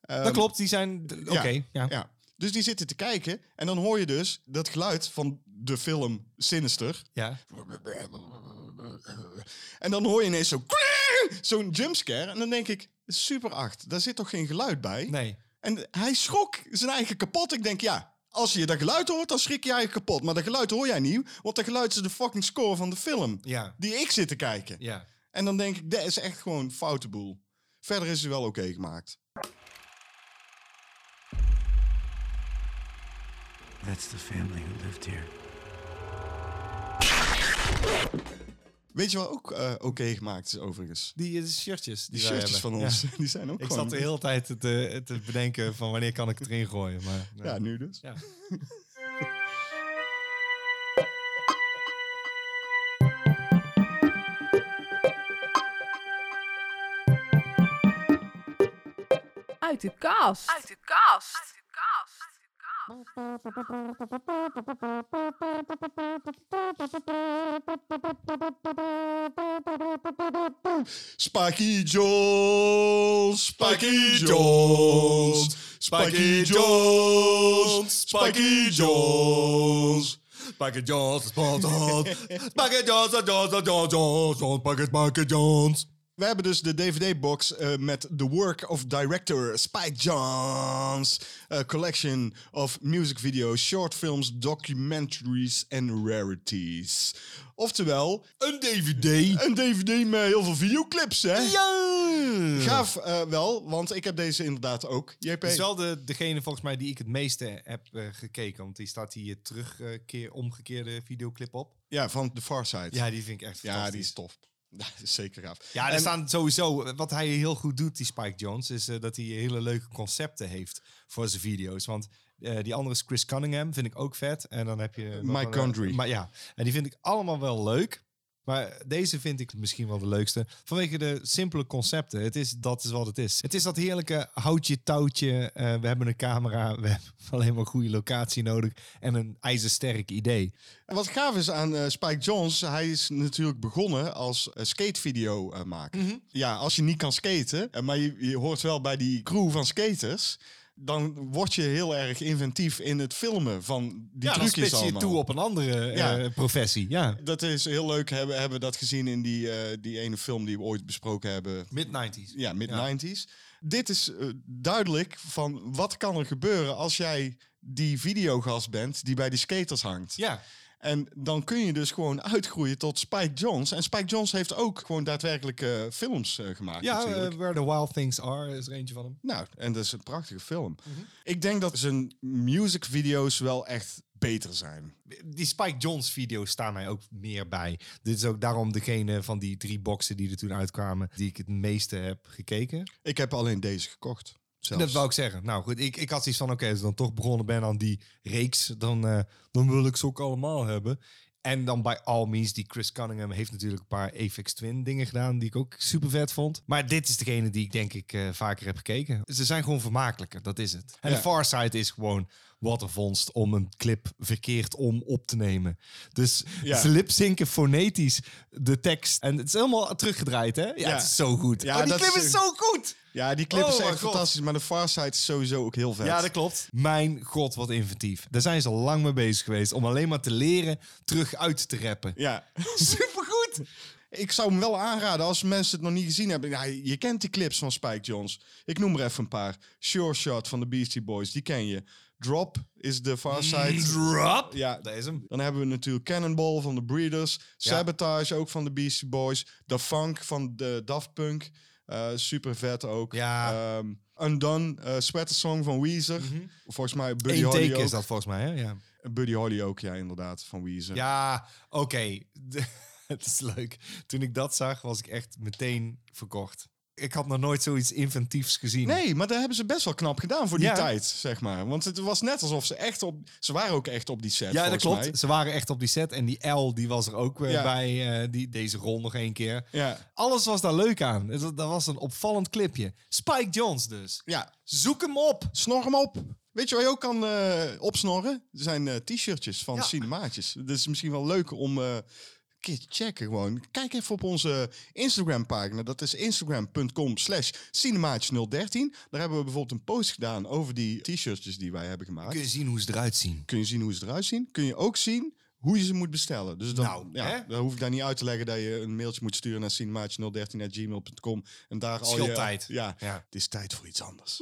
dat klopt, die zijn... Oké, ja. ja. Dus die zitten te kijken. En dan hoor je dus dat geluid van de film Sinister. ja. En dan hoor je ineens zo... Zo'n jumpscare. En dan denk ik, super 8. Daar zit toch geen geluid bij? Nee. En hij schrok zijn eigen kapot. Ik denk, ja, als je dat geluid hoort, dan schrik je eigen kapot. Maar dat geluid hoor jij niet, want dat geluid is de fucking score van de film. Ja. Die ik zit te kijken. Ja. En dan denk ik, dat is echt gewoon foute boel. Verder is hij wel oké gemaakt. That's the family who lived here. Weet je wat ook eh, oké gemaakt is overigens? Die eh, shirtjes. Die wij shirtjes van ons, Ja. die zijn ook Ik gewoon... zat de hele tijd te, te, te bedenken van wanneer kan ik het erin gooien. Maar, nee. Ja, nu dus. Ja. Uit de kast. Uit de kast. Spiky Jones, Spiky Jones, Spiky Jones, Spiky Jones. Spike Jones, Spike Spike Jones, Jones, Jones, Jones, Spike Spike Jones. We hebben dus de DVD-box eh, met The Work of Director Spike Jonze. A collection of music videos, short films, documentaries en rarities. Oftewel, Een DVD. een DVD met heel veel videoclips, hè? Ja! Gaaf eh, wel, want ik heb deze inderdaad ook. JP. Het is wel de, degene volgens mij die ik het meeste heb eh, gekeken. Want die staat hier terug eh, keer omgekeerde videoclip op. Ja, van The Far Side. Ja, die vind ik echt Ja, fantastisch. die is tof. Ja, dat is zeker gaaf. Ja, er En- staan sowieso... Wat hij heel goed doet, die Spike Jones... is eh, dat hij hele leuke concepten heeft voor zijn video's. Want eh, die andere is Chris Cunningham, vind ik ook vet. En dan heb je... eh, Gondry. Maar ja, en die vind ik allemaal wel leuk. Maar deze vind ik misschien wel de leukste. Vanwege de simpele concepten. Het is, dat is wat het is. Het is dat heerlijke houtje, touwtje. eh, we hebben een camera. We hebben alleen maar een goede locatie nodig. En een ijzersterk idee. En Wat gaaf is aan eh, Spike Jones, hij is natuurlijk begonnen als uh, skatevideo eh, maker. Mhm. Ja, als je niet kan skaten, eh, maar je, je hoort wel bij die crew van skaters, dan word je heel erg inventief in het filmen van die ja, dan trucjes spits je allemaal. toe op een andere eh, professie. Ja. Dat is heel leuk, hebben, hebben we dat gezien in die, eh, die ene film die we ooit besproken hebben. Mid-90s. Ja, mid-90s. Dit is eh, duidelijk van wat kan er gebeuren als jij die videogast bent die bij die skaters hangt. Ja. En dan kun je dus gewoon uitgroeien tot Spike Jones. En Spike Jones heeft ook gewoon daadwerkelijk eh, films eh, gemaakt Ja, eh, Where the Wild Things Are is er eentje van hem. nou, en dat is een prachtige film. Mhm. Ik denk dat zijn musicvideo's wel echt beter zijn. Die Spike Jones video's staan mij ook meer bij. Dit is ook daarom degene van die drie boxen die er toen uitkwamen... die ik het meeste heb gekeken. Ik heb alleen deze gekocht. Zelfs. Dat wou ik zeggen. Nou goed, ik, ik had zoiets van... oké, als ik dan toch begonnen ben aan die reeks... dan, eh, dan wil ik ze ook allemaal hebben. En dan bij All Means, die Chris Cunningham heeft natuurlijk een paar Apex Twin dingen gedaan... die ik ook super vet vond. Maar dit is degene die ik denk ik eh, vaker heb gekeken. Ze zijn gewoon vermakelijker, dat is het. En Ja. de Far Side is gewoon wat een vondst om een clip verkeerd om op te nemen. Dus Ja. ze lipzinken fonetisch de tekst. En het is helemaal teruggedraaid, hè? Ja, Ja. het is zo goed. Ja, oh, die dat clip is- is zo goed! Ja, die clip Oh is echt fantastisch. Maar de Far Side is sowieso ook heel vet. Ja, dat klopt. Mijn god, wat inventief. Daar zijn ze al lang mee bezig geweest om alleen maar te leren terug uit te rappen. Ja. Supergoed! Ik zou hem wel aanraden als mensen het nog niet gezien hebben. Ja, je kent die clips van Spike Jones. Ik noem er even een paar. Sure Shot van de Beastie Boys, die ken je. Drop is de Far Side. Drop! Ja, Dat is hem. dan hebben we natuurlijk Cannonball van de Breeders. Sabotage ook van de Beastie Boys. The Funk van de Daft Punk. Eh, super vet ook. Ja. Ehm, Undone, eh, Sweater Song van Weezer. Volgens mij Buddy Eén Holly ook. is dat volgens mij, hè? Ja, Buddy Holly ook, ja, inderdaad, van Weezer. ja oké. Het is leuk. Toen ik dat zag, was ik echt meteen verkocht. Ik had nog nooit zoiets inventiefs gezien. Nee, maar dat hebben ze best wel knap gedaan voor die Ja. tijd, zeg maar. Want het was net alsof ze echt op... Ze waren ook echt op die set, Ja, dat klopt. mij. Ze waren echt op die set. En die L, die was er ook weer Ja. bij. eh, die, deze rol nog één keer. Ja, Alles was daar leuk aan. Het- Dat was een opvallend clipje. Spike Jones dus. ja. Zoek hem op. Snor hem op. Weet je wat je ook kan eh, opsnorren? Er zijn eh, t-shirtjes van Ja. Cinemaatjes. Dat is misschien wel leuk om eh, keer checken gewoon. Kijk even op onze Instagram pagina. Dat is instagram.com slash cinemaatjes013. Daar hebben we bijvoorbeeld een post gedaan over die t-shirtjes die wij hebben gemaakt. Kun je zien hoe ze eruit zien. kun je zien hoe ze eruit zien. Kun je ook zien hoe je ze moet bestellen. Dus dan, Nou, ja, hè? dan hoef ik daar niet uit te leggen dat je een mailtje moet sturen naar cinemaatje013.gmail.com en daar al je... tijd. Ja, Ja. het is tijd voor iets anders.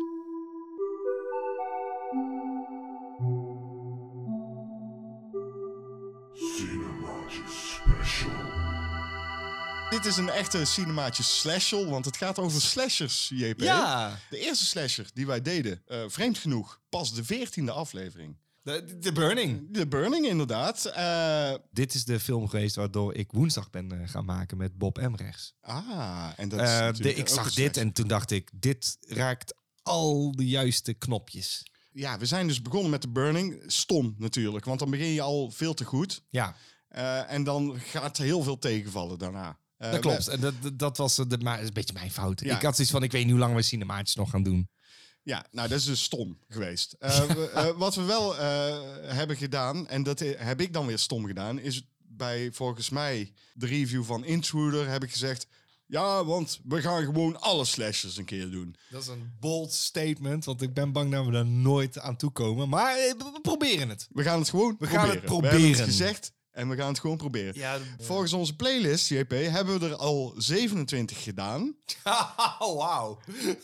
Dit is een echte cinemaatje slashel, want het gaat over slashers, JP. Ja. De eerste slasher die wij deden, eh, vreemd genoeg, pas de veertiende aflevering. De, de Burning. De Burning, inderdaad. Eh, Dit is de film geweest waardoor ik woensdag ben eh, gaan maken met Bob Emrechts. ah, en dat is Eh, de, ik ook zag een dit slasher. en toen dacht ik, dit raakt al de juiste knopjes. Ja, we zijn dus begonnen met de Burning. Stom natuurlijk, want dan begin je al veel te goed. Ja, en dan gaat er heel veel tegenvallen daarna. Eh, dat klopt. En dat, dat, was eh, de, maar dat is een beetje mijn fout. Ja. Ik had zoiets van, ik weet niet hoe lang we cinemaatjes nog gaan doen. Ja, nou, dat is dus stom geweest. Eh, we- eh, wat we wel eh, hebben gedaan, en dat eh, heb ik dan weer stom gedaan, is bij volgens mij de review van Intruder heb ik gezegd... Ja, want we gaan gewoon alle slashers een keer doen. Dat is een bold statement, want ik ben bang dat we daar nooit aan toe komen. Maar eh, we proberen het. We gaan het gewoon We gaan proberen. het We hebben het proberen. gezegd en we gaan het gewoon proberen. Ja, Volgens onze playlist, JP, hebben we er al 27 gedaan. oh, wauw.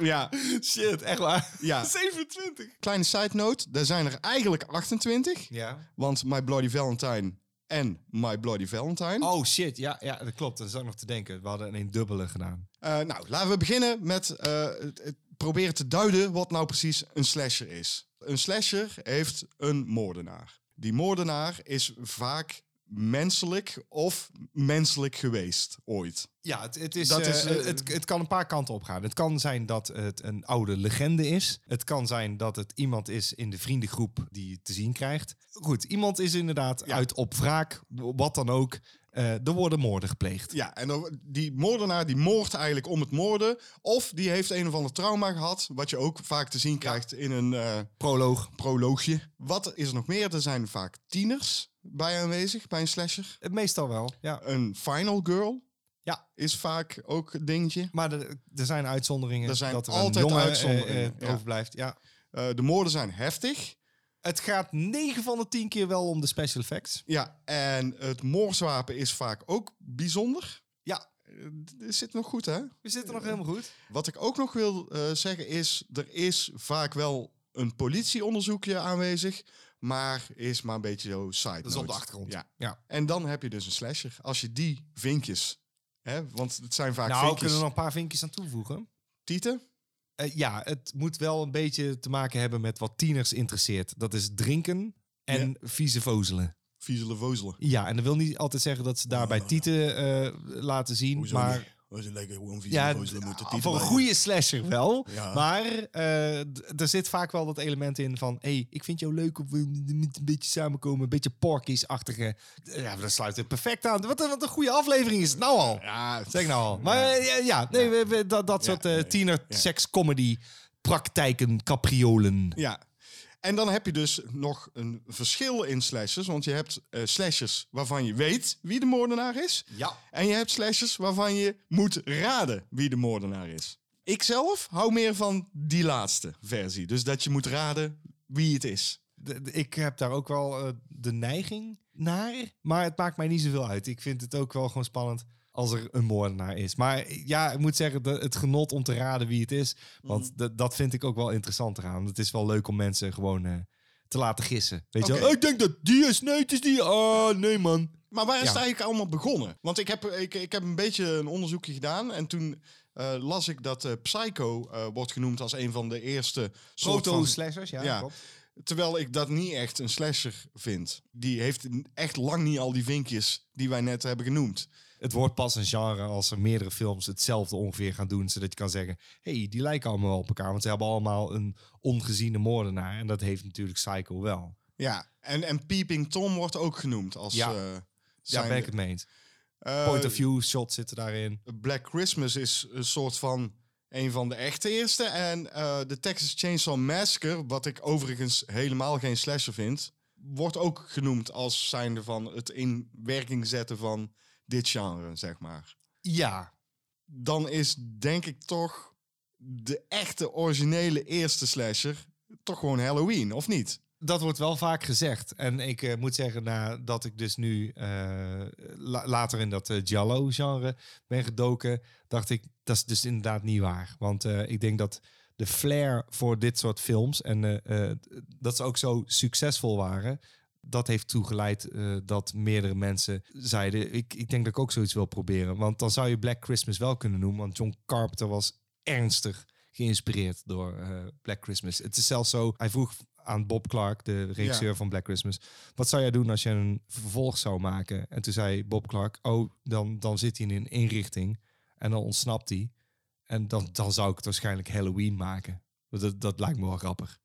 Ja, Shit, echt waar. Ja. 27. kleine side note, er zijn er eigenlijk 28. Ja. Want My Bloody Valentine en My Bloody Valentine. Oh shit, ja, ja, dat klopt. Dat is ook nog te denken. We hadden een dubbele gedaan. Eh, nou, laten we beginnen met eh, proberen te duiden wat nou precies een slasher is. Een slasher heeft een moordenaar. Die moordenaar is vaak menselijk of menselijk geweest ooit. Ja, het, het, is, Dat eh, is, eh, het, het kan een paar kanten op gaan. Het kan zijn dat het een oude legende is. Het kan zijn dat het iemand is in de vriendengroep die je te zien krijgt. Goed, iemand is inderdaad uit op wraak, wat dan ook. Eh, er worden moorden gepleegd. Ja, en die moordenaar die moordt eigenlijk om het moorden. Of die heeft een of ander trauma gehad, wat je ook vaak te zien krijgt in een eh, Proloog. proloogje. Wat is er nog meer? Er zijn vaak tieners bij aanwezig bij een slasher. Meestal wel, ja. Een final girl Ja. is vaak ook een dingetje. Maar er, er zijn uitzonderingen. Er zijn dat er altijd een jongen, eh, uitzonderingen, ja. overblijft. Ja. De moorden zijn heftig. Het gaat 9 van de 10 keer wel om de special effects. Ja, en het moordswapen is vaak ook bijzonder. Ja, Het zit nog goed, hè? we zitten nog helemaal goed. Wat ik ook nog wil eh, zeggen is, er is vaak wel een politieonderzoekje aanwezig, maar is maar een beetje zo side Dat is op de achtergrond. Ja. Ja. En dan heb je dus een slasher. Als je die vinkjes, hè, want het zijn vaak Nou, vinkjes, kunnen we nog een paar vinkjes aan toevoegen? tieten. Eh, ja, het moet wel een beetje te maken hebben met wat tieners interesseert. Dat is drinken en vieze vozelen. Viezelen vozelen. Ja, en dat wil niet altijd zeggen dat ze daarbij tieten eh, laten zien. maar Dat is lekker ja, d- voor een goede slasher wel. Ja. Maar eh, er zit vaak wel dat element in van... hey, ik vind jou leuk of we moeten een beetje samenkomen. Een beetje Porky's-achtige. Ja, dat sluit het perfect aan. Wat, een- wat een goede aflevering is het nou al. Ja, Zeg nou al. Maar eh, ja, ja, nee, we- we- dat, dat soort eh, nee, tiener seks comedy praktijken, capriolen. Ja. En dan heb je dus nog een verschil in slashers. Want je hebt eh slashers waarvan je weet wie de moordenaar is. Ja. En je hebt slashers waarvan je moet raden wie de moordenaar is. Ik zelf hou meer van die laatste versie. Dus dat je moet raden wie het is. De- de- ik heb daar ook wel eh, de neiging naar. Maar het maakt mij niet zoveel uit. Ik vind het ook wel gewoon spannend als er een moordenaar is. Maar ja, ik moet zeggen, de, het genot om te raden wie het is. Want Mhm. dat vind ik ook wel interessant eraan. Het is wel leuk om mensen gewoon eh, te laten gissen. Weet je wel? Ik denk dat die is. Nee, het is die. Oh, nee man. Maar waar is Ja. het eigenlijk allemaal begonnen? Want ik heb, ik, ik heb een beetje een onderzoekje gedaan. En toen eh, las ik dat eh, Psycho wordt genoemd als een van de eerste. Proto-slashers, ja. Ja. Terwijl ik dat niet echt een slasher vind. Die heeft echt lang niet al die vinkjes die wij net hebben genoemd. Het wordt pas een genre als er meerdere films hetzelfde ongeveer gaan doen. Zodat je kan zeggen, hey, die lijken allemaal wel op elkaar. Want ze hebben allemaal een ongeziene moordenaar. En dat heeft natuurlijk Psycho wel. Ja, en, en Peeping Tom wordt ook genoemd als... Ja. eh, Ja, ben ik het mee eens. Eh, Point of view shots zitten daarin. Black Christmas is een soort van een van de echte eerste. En eh, de Texas Chainsaw Massacre, wat ik overigens helemaal geen slasher vind, wordt ook genoemd als zijnde van het in werking zetten van dit genre, zeg maar. Ja. Dan is denk ik toch de echte originele eerste slasher toch gewoon Halloween, of niet? Dat wordt wel vaak gezegd. En ik eh, moet zeggen, nadat ik dus nu eh, la- later in dat eh, Giallo-genre ben gedoken, dacht ik, dat is dus inderdaad niet waar. Want ik denk dat de flair voor dit soort films en dat ze ook zo succesvol waren, dat heeft toegeleid eh, dat meerdere mensen zeiden, ik, ik denk dat ik ook zoiets wil proberen. Want dan zou je Black Christmas wel kunnen noemen, want John Carpenter was ernstig geïnspireerd door eh, Black Christmas. Het is zelfs zo, hij vroeg aan Bob Clark, de regisseur Ja. van Black Christmas, wat zou jij doen als je een vervolg zou maken? En toen zei Bob Clark, oh, dan, dan zit hij in een inrichting en dan ontsnapt hij. En dan, dan zou ik het waarschijnlijk Halloween maken. Dat, dat lijkt me wel grappig.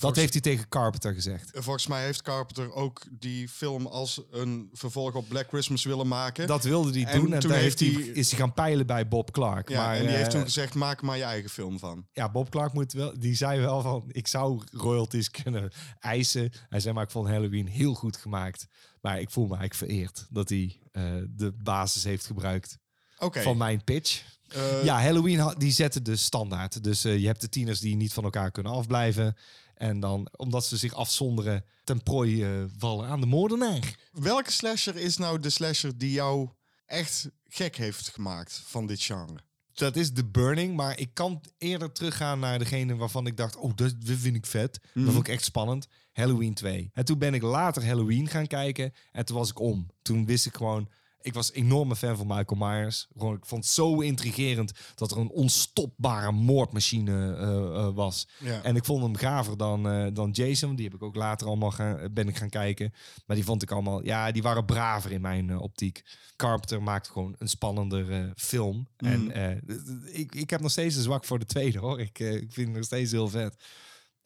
Dat heeft hij tegen Carpenter gezegd. Volgens mij heeft Carpenter ook die film als een vervolg op Black Christmas willen maken. Dat wilde hij En doen en toen daar heeft hij, is hij gaan peilen bij Bob Clark. ja, maar, en die heeft eh, toen gezegd, maak maar je eigen film van. Ja, Bob Clark moet wel, die zei wel van, ik zou royalties kunnen eisen. Hij zei, maar ik vond Halloween heel goed gemaakt. Maar ik voel me eigenlijk vereerd dat hij eh, de basis heeft gebruikt van mijn pitch. Eh, ja, Halloween, ha- die zetten de standaard. Dus je hebt de tieners die niet van elkaar kunnen afblijven. En dan, omdat ze zich afzonderen, ten prooi eh, vallen aan de moordenaar. Welke slasher is nou de slasher die jou echt gek heeft gemaakt van dit genre? dat is The Burning. Maar ik kan eerder teruggaan naar degene waarvan ik dacht... oh, dat, vind ik vet. Dat vond ik echt spannend. Halloween 2. En toen ben ik later Halloween gaan kijken. En toen was ik om. Toen wist ik gewoon... Ik was enorme fan van Michael Myers. Gewoon, ik vond het zo intrigerend dat er een onstopbare moordmachine eh, eh, was. Ja. En ik vond hem gaver dan, eh, dan Jason. Die heb ik ook later allemaal gaan, ben ik gaan kijken. Maar die vond ik allemaal, ja, die waren braver in mijn optiek. Carpenter maakt gewoon een spannender film. En d- d- ik, ik heb nog steeds een zwak voor de tweede hoor. Ik, ik vind het nog steeds heel vet.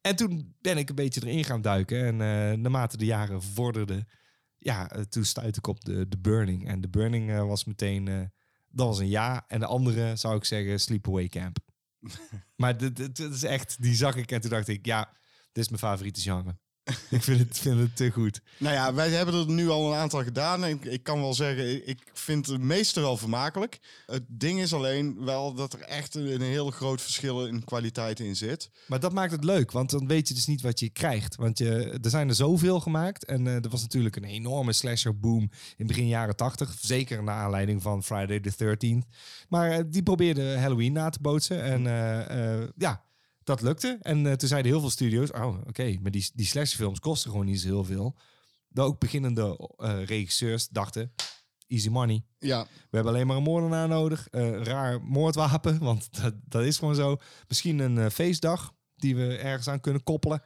En toen ben ik een beetje erin gaan duiken. En naarmate de jaren vorderden, ja, eh, toen stuitte ik op de, de Burning. En de Burning eh, was meteen, eh, dat was een ja. En de andere zou ik zeggen Sleepaway Camp. maar dit, dit, dit is echt, die zag ik en toen dacht ik, ja, dit is mijn favoriete genre. ik vind het, vind het te goed. Nou ja, wij hebben er nu al een aantal gedaan. En ik, ik kan wel zeggen, ik vind de meeste wel vermakelijk. Het ding is alleen wel dat er echt een, een heel groot verschil in kwaliteit in zit. Maar dat maakt het leuk, want dan weet je dus niet wat je krijgt. Want je, er zijn er zoveel gemaakt. En eh, er was natuurlijk een enorme slasher boom in begin jaren 80. Zeker naar aanleiding van Friday the 13th. Maar eh, die probeerde Halloween na te bootsen. En eh, ja, dat lukte. En eh, toen zeiden heel veel studio's... Oh, oké, maar die, die slasherfilms kosten gewoon niet zo heel veel. Dat ook beginnende eh, regisseurs dachten... Easy money. Ja, We hebben alleen maar een moordenaar nodig. een raar moordwapen, want dat, dat is gewoon zo. Misschien een feestdag die we ergens aan kunnen koppelen.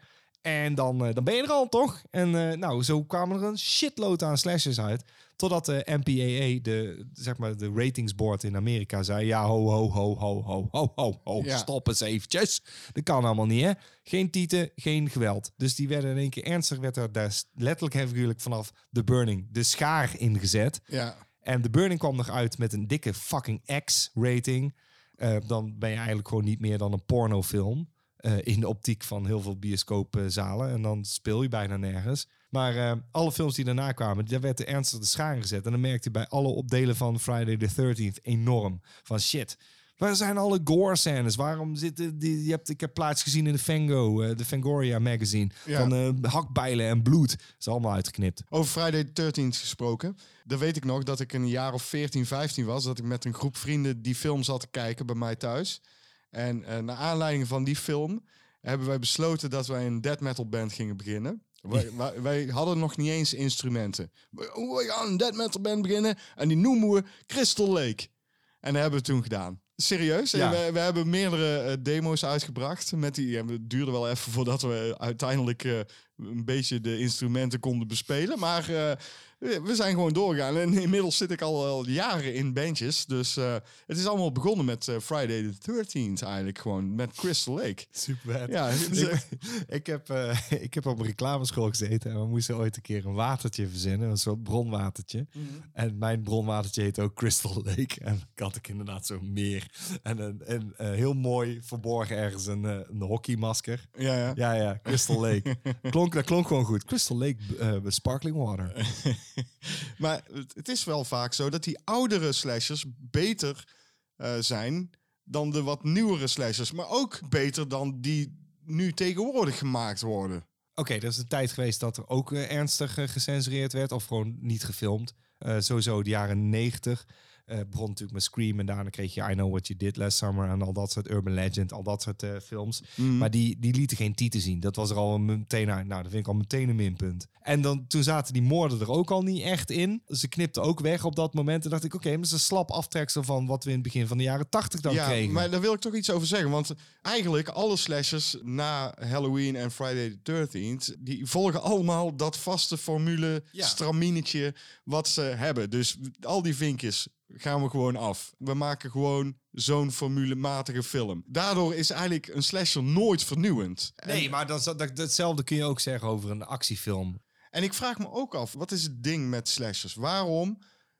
En dan, eh, dan ben je er al, toch? En eh, nou, zo kwamen er een shitload aan slashers uit. Totdat de MPAA, de, zeg maar, de ratingsboard in Amerika, zei... Ja, ho, ho, ho, ho, ho, ho, ho, ho, Ja. stop eens eventjes. Dat kan allemaal niet, hè? Geen tieten, geen geweld. Dus die werden in één keer ernstig, werd er daar letterlijk en figuurlijk vanaf de burning de schaar ingezet. ja. En The Burning kwam nog uit met een dikke fucking X-rating. Eh, dan ben je eigenlijk gewoon niet meer dan een pornofilm. Eh, in de optiek van heel veel bioscoopzalen. En dan speel je bijna nergens. Maar eh, alle films die daarna kwamen, daar werd de ernstig de schaar gezet. En dan merkte je bij alle opdelen van Friday the 13th enorm. Van shit, waar zijn alle gore scènes? Waarom zitten die? Je hebt, ik heb plaats gezien in de Fango, eh, de Fangoria magazine. Ja. Van eh, hakbijlen en bloed. Dat is allemaal uitgeknipt. Over Friday the 13th gesproken. Dan weet ik nog dat ik een jaar of 14, 15 was. Dat ik met een groep vrienden die film zat te kijken bij mij thuis. En eh, naar aanleiding van die film hebben wij besloten dat wij een death metal band gingen beginnen. Wij, wij, wij hadden nog niet eens instrumenten. We, gaan een death metal band beginnen en die noemen we Crystal Lake. En dat hebben we toen gedaan. Serieus? Ja. We, we hebben meerdere eh, demo's uitgebracht. Met die, en het duurde wel even voordat we uiteindelijk eh, een beetje de instrumenten konden bespelen. Maar we zijn gewoon doorgegaan. En inmiddels zit ik al, al jaren in bandjes. Dus eh, het is allemaal begonnen met eh, Friday the 13th eigenlijk gewoon. Met Crystal Lake. Super Ja, ik, heb, eh, ik heb op een reclameschool gezeten en we moesten ooit een keer een watertje verzinnen, een soort bronwatertje. En mijn bronwatertje heet ook Crystal Lake. En ik had ik inderdaad zo'n meer. En een, en, heel mooi verborgen ergens een, een hockeymasker. ja, ja. Ja, ja, Crystal Lake. klonk, dat klonk gewoon goed. Crystal Lake sparkling water. Maar het, is wel vaak zo dat die oudere slashers beter eh, zijn dan de wat nieuwere slashers. Maar ook beter dan die nu tegenwoordig gemaakt worden. Oké, er is een tijd geweest dat er ook eh, ernstig eh, gecensureerd werd of gewoon niet gefilmd. Sowieso de jaren 90 eh, begon natuurlijk met Scream en daarna kreeg je I Know What You Did Last Summer en al dat soort Urban Legend, al dat soort eh, films. Maar die, die lieten geen titel zien. Dat was er al meteen uit. Nou, dat vind ik al meteen een minpunt. En dan, toen zaten die moorden er ook al niet echt in. Ze knipten ook weg op dat moment. En dacht ik, oké, maar dat is een slap aftreksel van wat we in het begin van de jaren 80 dan ja, kregen. maar daar wil ik toch iets over zeggen. Want eigenlijk alle slashers na Halloween en Friday the 13th... die volgen allemaal dat vaste formule, Ja. straminetje wat ze hebben. Dus al die vinkjes gaan we gewoon af. We maken gewoon zo'n formulematige film. Daardoor is eigenlijk een slasher nooit vernieuwend. nee, maar dan, dat, datzelfde kun je ook zeggen over een actiefilm. En ik vraag me ook af, wat is het ding met slashers? Waarom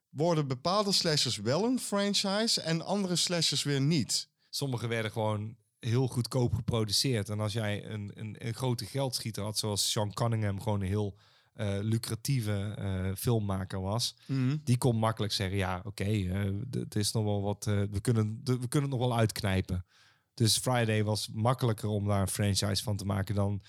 worden bepaalde slashers wel een franchise en andere slashers weer niet? Sommige werden gewoon heel goedkoop geproduceerd. En als jij een, een, een grote geldschieter had, zoals Sean Cunningham, gewoon een heel eh, lucratieve eh, filmmaker was, die kon makkelijk zeggen: ja, oké, eh, het is nog wel wat, we, kunnen, we kunnen het nog wel uitknijpen. Dus Friday was makkelijker om daar een franchise van te maken dan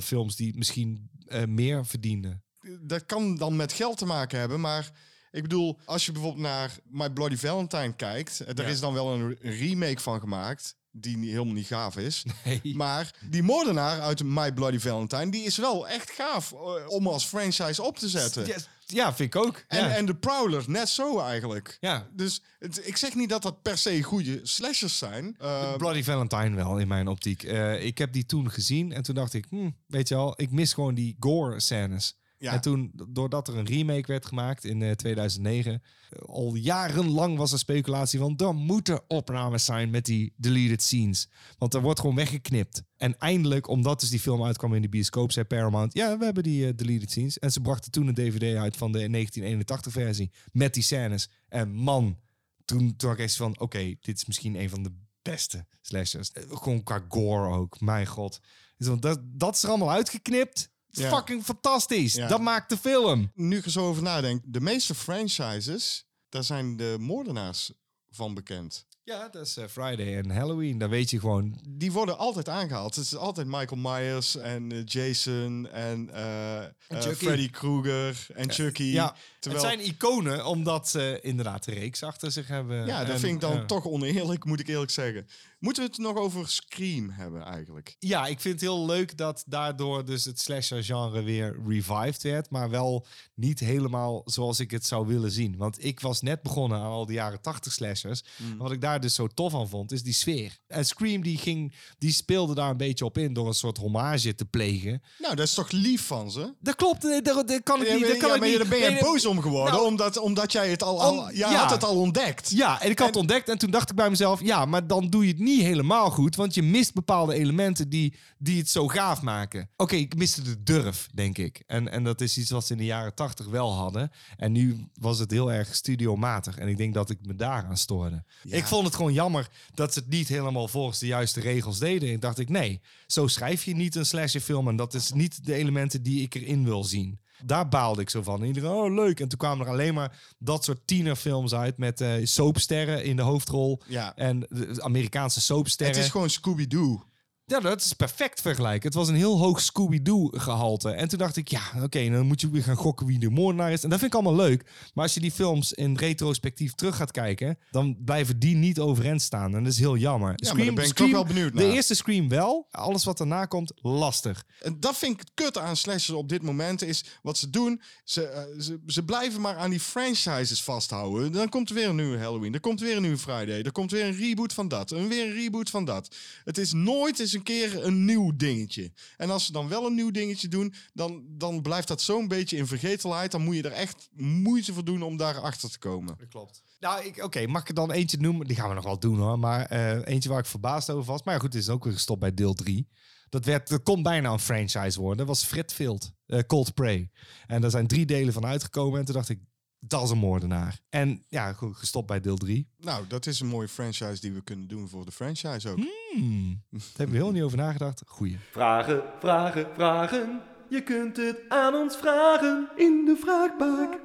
films die misschien meer verdienden. dat kan dan met geld te maken hebben, maar Ik bedoel, als je bijvoorbeeld naar My Bloody Valentine kijkt, er Ja. is dan wel een remake van gemaakt die niet, helemaal niet gaaf is. Nee. Maar die moordenaar uit My Bloody Valentine, die is wel echt gaaf eh, om als franchise op te zetten. Ja, ja, vind ik ook. En, ja. en de Prowler, net zo eigenlijk. ja. Dus het- ik zeg niet dat dat per se goede slashers zijn. Eh, Bloody Valentine wel, in mijn optiek. Eh, ik heb die toen gezien en toen dacht ik, hm, weet je al, ik mis gewoon die gore-scènes. En toen, doordat er een remake werd gemaakt in eh, 2009, eh, al jarenlang was er speculatie van, er moeten opnames zijn met die deleted scenes. Want er wordt gewoon weggeknipt. En eindelijk, omdat dus die film uitkwam in de bioscoop, zei Paramount, ja, we hebben die eh, deleted scenes. En ze brachten toen een DVD uit van de 1981-versie met die scènes. En man, toen, had ik van, oké, dit is misschien een van de beste slashers. Eh, Gewoon qua gore ook, mijn god. Dus dat, dat is er allemaal uitgeknipt. Ja. Fucking fantastisch. Ja. Dat maakt de film. nu ik er zo over nadenk, de meeste franchises, daar zijn de moordenaars van bekend. Ja, dat is eh, Friday en Halloween. Dan weet je gewoon... Die worden altijd aangehaald. Het is altijd Michael Myers en eh, Jason en, eh. Freddy Krueger en Chucky. Ja, Terwijl, het zijn iconen omdat ze inderdaad de reeks achter zich hebben. ja, dat En, vind ik dan toch oneerlijk, moet ik eerlijk zeggen. Moeten we het nog over Scream hebben eigenlijk? Ja, ik vind het heel leuk dat daardoor dus het slasher-genre weer revived werd. Maar wel niet helemaal zoals ik het zou willen zien. Want ik was net begonnen aan al die jaren 80 slashers. Wat ik daar dus zo tof aan vond, is die sfeer. En Scream die ging, die speelde daar een beetje op in door een soort hommage te plegen. Nou, dat is toch lief van ze? Dat klopt, nee, dat, dat kan ik Ja, niet. Dat kan ja, ik maar niet. daar ben je Nee, boos om geworden, Nou, omdat, omdat jij het al, al ja. had het al ontdekt. Ja, en ik had het ontdekt en toen dacht ik bij mezelf... ja, maar dan doe je het niet helemaal goed... want je mist bepaalde elementen die, die het zo gaaf maken. Oké, ik miste de durf, denk ik. En, en dat is iets wat ze in de jaren tachtig wel hadden. En nu was het heel erg studiomatig. En ik denk dat ik me daaraan stoorde. Ik vond het gewoon jammer dat ze het niet helemaal volgens de juiste regels deden. Ik dacht ik, nee, zo schrijf je niet een slasherfilm... en dat is niet de elementen die ik erin wil zien. Daar baalde ik zo van. En Iedereen, oh leuk. En toen kwamen er alleen maar dat soort tienerfilms uit met eh soapsterren in de hoofdrol. Ja. En de Amerikaanse soapsterren. Het is gewoon Scooby-Doo. Ja, dat is perfect vergelijken. Het was een heel hoog Scooby-Doo gehalte. En toen dacht ik, ja, oké, dan moet je weer gaan gokken wie de moordenaar is. En dat vind ik allemaal leuk. Maar als je die films in retrospectief terug gaat kijken, dan blijven die niet overeind staan. En dat is heel jammer. Ja, maar daar ben ik toch wel benieuwd De naar. eerste Scream wel. Alles wat daarna komt, lastig. En dat vind ik het kut aan slashers op dit moment is wat ze doen. Ze, eh, ze, ze blijven maar aan die franchises vasthouden. Dan komt er weer een nieuwe Halloween. Er komt weer een nieuwe Friday. Er komt weer een reboot van dat. En weer een reboot van dat. Het is nooit eens een keer een nieuw dingetje. En als ze dan wel een nieuw dingetje doen, dan, dan blijft dat zo'n beetje in vergetelheid. Dan moet je er echt moeite voor doen om daar achter te komen. Dat klopt. Nou, oké, mag ik dan eentje noemen? Die gaan we nog wel doen hoor. Maar eh, eentje waar ik verbaasd over was. Maar ja, goed, is ook weer gestopt bij deel 3. Dat, werd, dat kon bijna een franchise worden. Dat was Fritfield, eh Cold Prey. En daar zijn drie delen van uitgekomen. En toen dacht ik, dat is een moordenaar. En ja, goed, gestopt bij deel 3. Nou, dat is een mooie franchise die we kunnen doen voor de franchise ook. Hmm, daar hebben we heel niet over nagedacht. Goeie. Vragen, vragen, vragen. Je kunt het aan ons vragen in de vraagbak.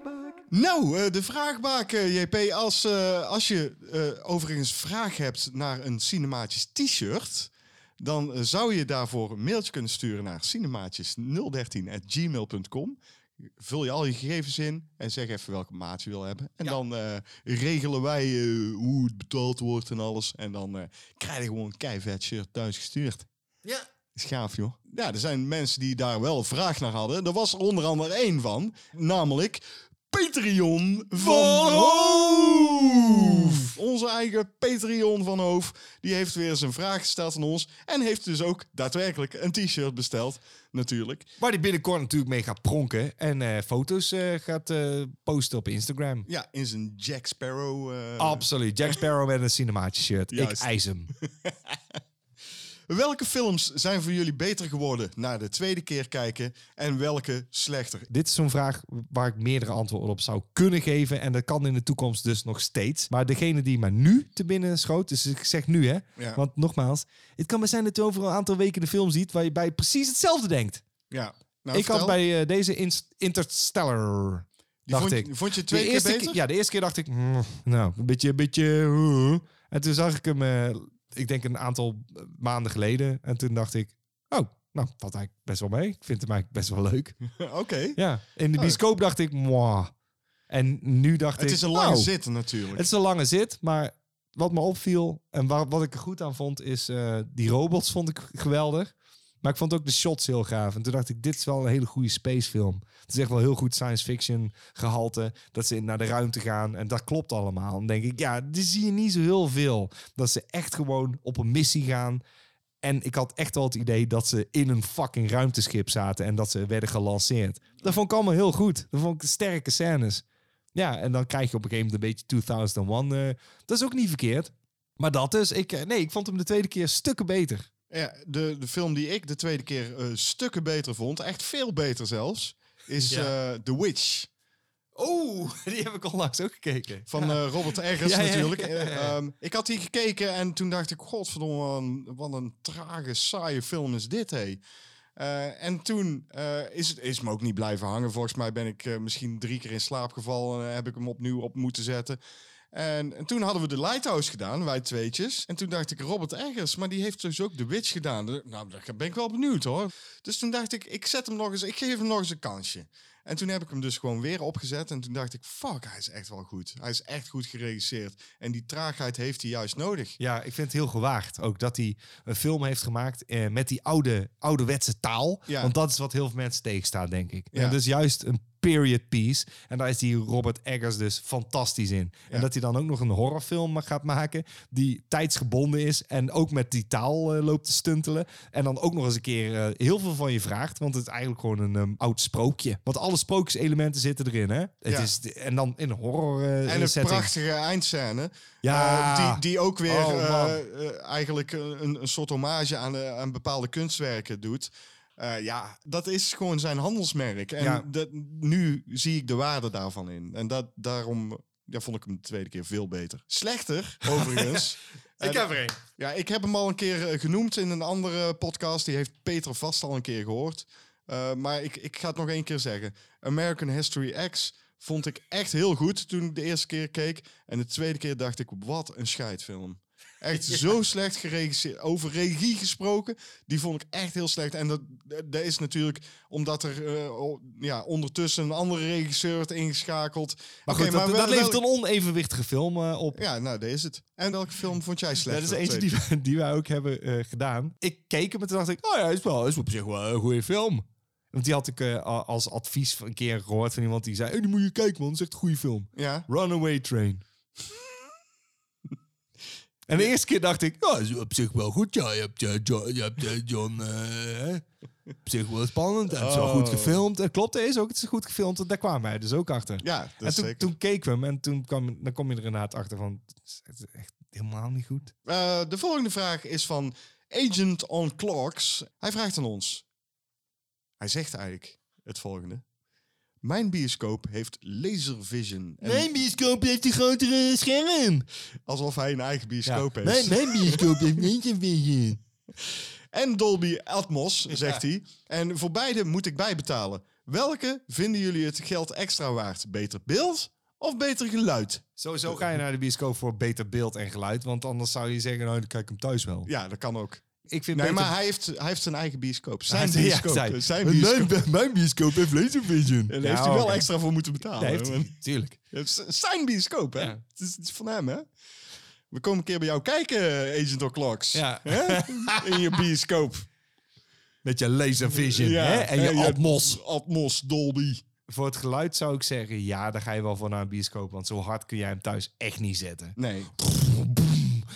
Nou, eh, de vraagbaak, eh, JP. Als, eh, als je eh, overigens vraag hebt naar een Cinematisch t-shirt... dan zou je daarvoor een mailtje kunnen sturen naar cinemaatjes013.gmail.com. Vul je al je gegevens in en zeg even welke maat je wil hebben. En dan eh, regelen wij eh, hoe het betaald wordt en alles. En dan eh, krijg je gewoon een keivet shirt thuis gestuurd. Ja. Is gaaf, joh. Ja, er zijn mensen die daar wel vraag naar hadden. Er was er onder andere één van. Namelijk Patreon van Hoof. Onze eigen Patreon van Hoof. Die heeft weer zijn vraag gesteld aan ons. En heeft dus ook daadwerkelijk een t-shirt besteld. Natuurlijk. Waar die binnenkort natuurlijk mee gaat pronken. En eh, foto's eh, gaat eh, posten op Instagram. Ja, in zijn Jack Sparrow. Absoluut. Jack Sparrow met een cinemaatje shirt. Ik eis hem. Welke films zijn voor jullie beter geworden na de tweede keer kijken? En welke slechter? Dit is zo'n vraag waar ik meerdere antwoorden op zou kunnen geven. En dat kan in de toekomst dus nog steeds. Maar degene die maar nu te binnen schoot, dus ik zeg nu hè. Ja. Want nogmaals, het kan maar zijn dat je over een aantal weken de film ziet waar je bij precies hetzelfde denkt. Ja. Nou, ik had bij eh, deze Inst- Interstellar, Die dacht vond, ik. vond je De twee keer eerste beter? keer- ja, de eerste keer dacht ik, mm, nou, een beetje, een beetje. uh. En toen zag ik hem, eh, ik denk een aantal maanden geleden. En toen dacht ik, oh, nou, valt eigenlijk best wel mee. Ik vind hem eigenlijk best wel leuk. Oké. Ja, in de bioscoop dacht ik, moi. En nu dacht Het ik... is een lange oh, zit natuurlijk. Het is een lange zit, maar wat me opviel en waar, wat ik er goed aan vond, is eh, die robots vond ik geweldig. Maar ik vond ook de shots heel gaaf. En toen dacht ik, dit is wel een hele goede spacefilm. Het is echt wel heel goed science fiction gehalte. Dat ze naar de ruimte gaan. En dat klopt allemaal. Dan denk ik, ja, die zie je niet zo heel veel. Dat ze echt gewoon op een missie gaan. En ik had echt wel het idee dat ze in een fucking ruimteschip zaten. En dat ze werden gelanceerd. Dat vond ik allemaal heel goed. Dat vond ik sterke scènes. Ja, en dan krijg je op een gegeven moment een beetje 2001. eh, dat is ook niet verkeerd. Maar dat dus. Ik, eh, nee, ik vond hem de tweede keer stukken beter. Ja, de, de film die ik de tweede keer eh, stukken beter vond, echt veel beter zelfs, is Ja. eh, The Witch. Oeh, die heb ik onlangs ook gekeken. Van Robert Eggers Ja, natuurlijk. ik had die gekeken en toen dacht ik, godverdomme, wat een, wat een trage, saaie film is dit, hé. Eh, en toen eh, is, het- is me ook niet blijven hangen. Volgens mij ben ik misschien drie keer in slaap gevallen en heb ik hem opnieuw op moeten zetten. En, en toen hadden we de Lighthouse gedaan, wij tweetjes. En toen dacht ik, Robert Eggers, maar die heeft dus ook The Witch gedaan. Nou, daar ben ik wel benieuwd hoor. Dus toen dacht ik, ik zet hem nog eens, ik geef hem nog eens een kansje. En toen heb ik hem dus gewoon weer opgezet. En toen dacht ik, fuck, hij is echt wel goed. Hij is echt goed geregisseerd. En die traagheid heeft hij juist nodig. Ja, ik vind het heel gewaagd ook dat hij een film heeft gemaakt eh, met die oude, ouderwetse taal. Ja. Want dat is wat heel veel mensen tegenstaat, denk ik. Ja. En dus juist een period piece. En daar is die Robert Eggers dus fantastisch in. Ja. En dat hij dan ook nog een horrorfilm gaat maken die tijdsgebonden is en ook met die taal eh, loopt te stuntelen. En dan ook nog eens een keer eh, heel veel van je vraagt, want het is eigenlijk gewoon een ehm, oud sprookje. Want alle sprookjeselementen zitten erin, hè? Het Ja. is en dan in horror eh, En een setting. prachtige eindscène. Ja. die, die ook weer Oh, eigenlijk een, een soort hommage aan, aan bepaalde kunstwerken doet. Eh, ja, dat is gewoon zijn handelsmerk. En Ja. dat, nu zie ik de waarde daarvan in. En dat, daarom ja, vond ik hem de tweede keer veel beter. Slechter, overigens. Ik Eh, heb er een. Ja, ik heb hem al een keer eh, genoemd in een andere podcast. Die heeft Peter vast al een keer gehoord. Eh, maar ik, ik ga het nog één keer zeggen. American History X vond ik echt heel goed toen ik de eerste keer keek. En de tweede keer dacht ik, wat een scheidfilm. Echt zo slecht geregisseerd. Over regie gesproken, die vond ik echt heel slecht. En dat, dat is natuurlijk omdat er eh, ja, ondertussen een andere regisseur wordt ingeschakeld. Maar goed, dat, wel- dat levert een onevenwichtige film eh, op. Ja, nou, dat is het. En welke film vond jij slecht? dat is eentje die, wij- die wij ook hebben eh, gedaan. Ik keek hem en toen dacht ik, oh ja, is wel is op zich wel een goede film. Want die had ik als advies een keer gehoord van iemand die zei, hey, die moet je kijken man, dat is echt een goede film. Ja. Runaway Train. En de eerste keer dacht ik, ja, is op zich wel goed. Ja, je hebt, eh, John, je hebt eh, John hè? op zich wel spannend. Het is wel goed Oh. gefilmd. En klopt, is ook het is goed gefilmd. En daar kwamen wij dus ook achter. Ja, dat en toen, zeker. toen keken we hem en toen kwam, dan kom je er inderdaad achter van, het is- echt helemaal niet goed. De volgende vraag is van Agent on Clocks. Hij vraagt aan ons. Hij zegt eigenlijk het volgende. Mijn bioscoop heeft laser vision. En bioscoop heeft een grotere scherm. Alsof hij een eigen bioscoop heeft. Mijn, mijn bioscoop heeft niet een vision. En Dolby Atmos, zegt hij. En voor beide moet ik bijbetalen. Welke vinden jullie het geld extra waard? Beter beeld of beter geluid? Sowieso ga je naar de bioscoop voor beter beeld en geluid. Want anders zou je zeggen, nou, dan kijk ik hem thuis wel. Ja, dat kan ook. Ik vind Nee, beter... maar hij heeft, hij heeft zijn eigen bioscoop. Zijn bioscoop. zij- zijn bioscoop. Mijn, mijn bioscoop heeft laser vision. Daar heeft hij wel extra voor moeten betalen. Ja, heeft tuurlijk. Zijn bioscoop, hè? Ja. Het, is, het is van hem, hè? We komen een keer bij jou kijken, Agent O'Clocks. Ja. Hè? In je bioscoop. Met je laser vision Ja, hè? en je Atmos. Atmos, Dolby. Voor het geluid zou ik zeggen, ja, daar ga je wel voor naar een bioscoop. Want zo hard kun jij hem thuis echt niet zetten. Nee.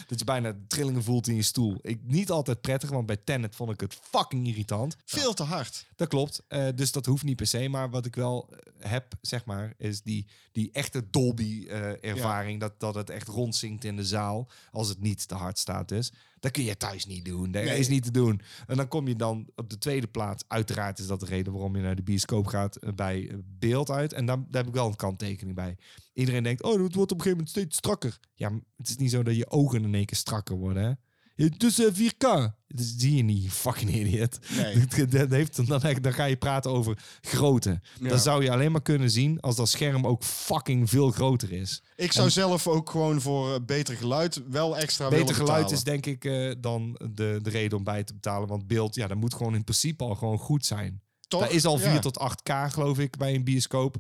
Dat je bijna trillingen voelt in je stoel. Ik, niet altijd prettig, want bij Tenet vond ik het fucking irritant. Veel te hard. Dat klopt. Eh, dus dat hoeft niet per se. Maar wat ik wel eh, heb, zeg maar, is die, die echte Dolby-ervaring. dat, dat het echt rondzinkt in de zaal. Als het niet te hard staat dus. Dat kun je thuis niet doen. Dat Nee. is niet te doen. En dan kom je dan op de tweede plaats. Uiteraard is dat de reden waarom je naar de bioscoop gaat eh, bij eh, beeld uit. En daar, daar heb ik wel een kanttekening bij. Iedereen denkt, oh, het wordt op een gegeven moment steeds strakker. Ja, het is niet zo dat je ogen in één keer strakker worden, hè? Is eh, 4K. Dat zie je niet, fucking idiot. Nee. Dat- dat heeft, dan, dan ga je praten over grootte. Ja. Dan zou je alleen maar kunnen zien als dat scherm ook fucking veel groter is. Ik zou zelf ook gewoon voor eh, beter geluid wel extra Beter geluid is denk ik eh, dan de, de reden om bij te betalen. Want beeld, ja, dat moet gewoon in principe al gewoon goed zijn. Toch? Dat is al 4 Ja. tot 8K geloof ik bij een bioscoop.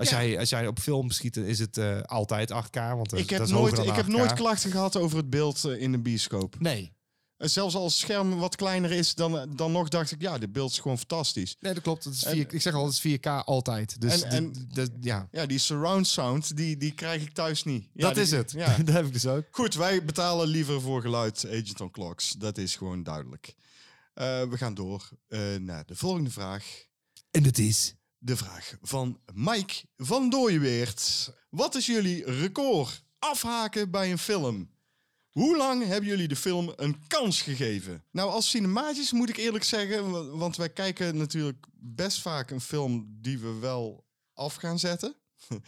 Als, jij, als jij op film schiet, is het eh, altijd 8K. Want dat, Ik heb, dat nooit, ik heb 8K. nooit klachten gehad over het beeld eh, in de bioscoop. Nee. Eh, Zelfs als het scherm wat kleiner is, dan, dan nog dacht ik, ja, dit beeld is gewoon fantastisch. Nee, dat klopt. Het is En- 4, ik zeg al, het is 4K altijd. Dus En- de- en- de- ja, Ja, die surround sound, die, die krijg ik thuis niet. Ja, dat die- is het. Ja. dat heb ik dus ook. Goed, wij betalen liever voor geluid Agent on Clocks. Dat is gewoon duidelijk. We gaan door naar de volgende vraag. En het is... De vraag van Mike van Dooyeweert. Wat is jullie record afhaken bij een film? Hoe lang hebben jullie de film een kans gegeven? Nou, als cinematisch moet ik eerlijk zeggen, wa- want wij kijken natuurlijk best vaak een film die we wel af gaan zetten.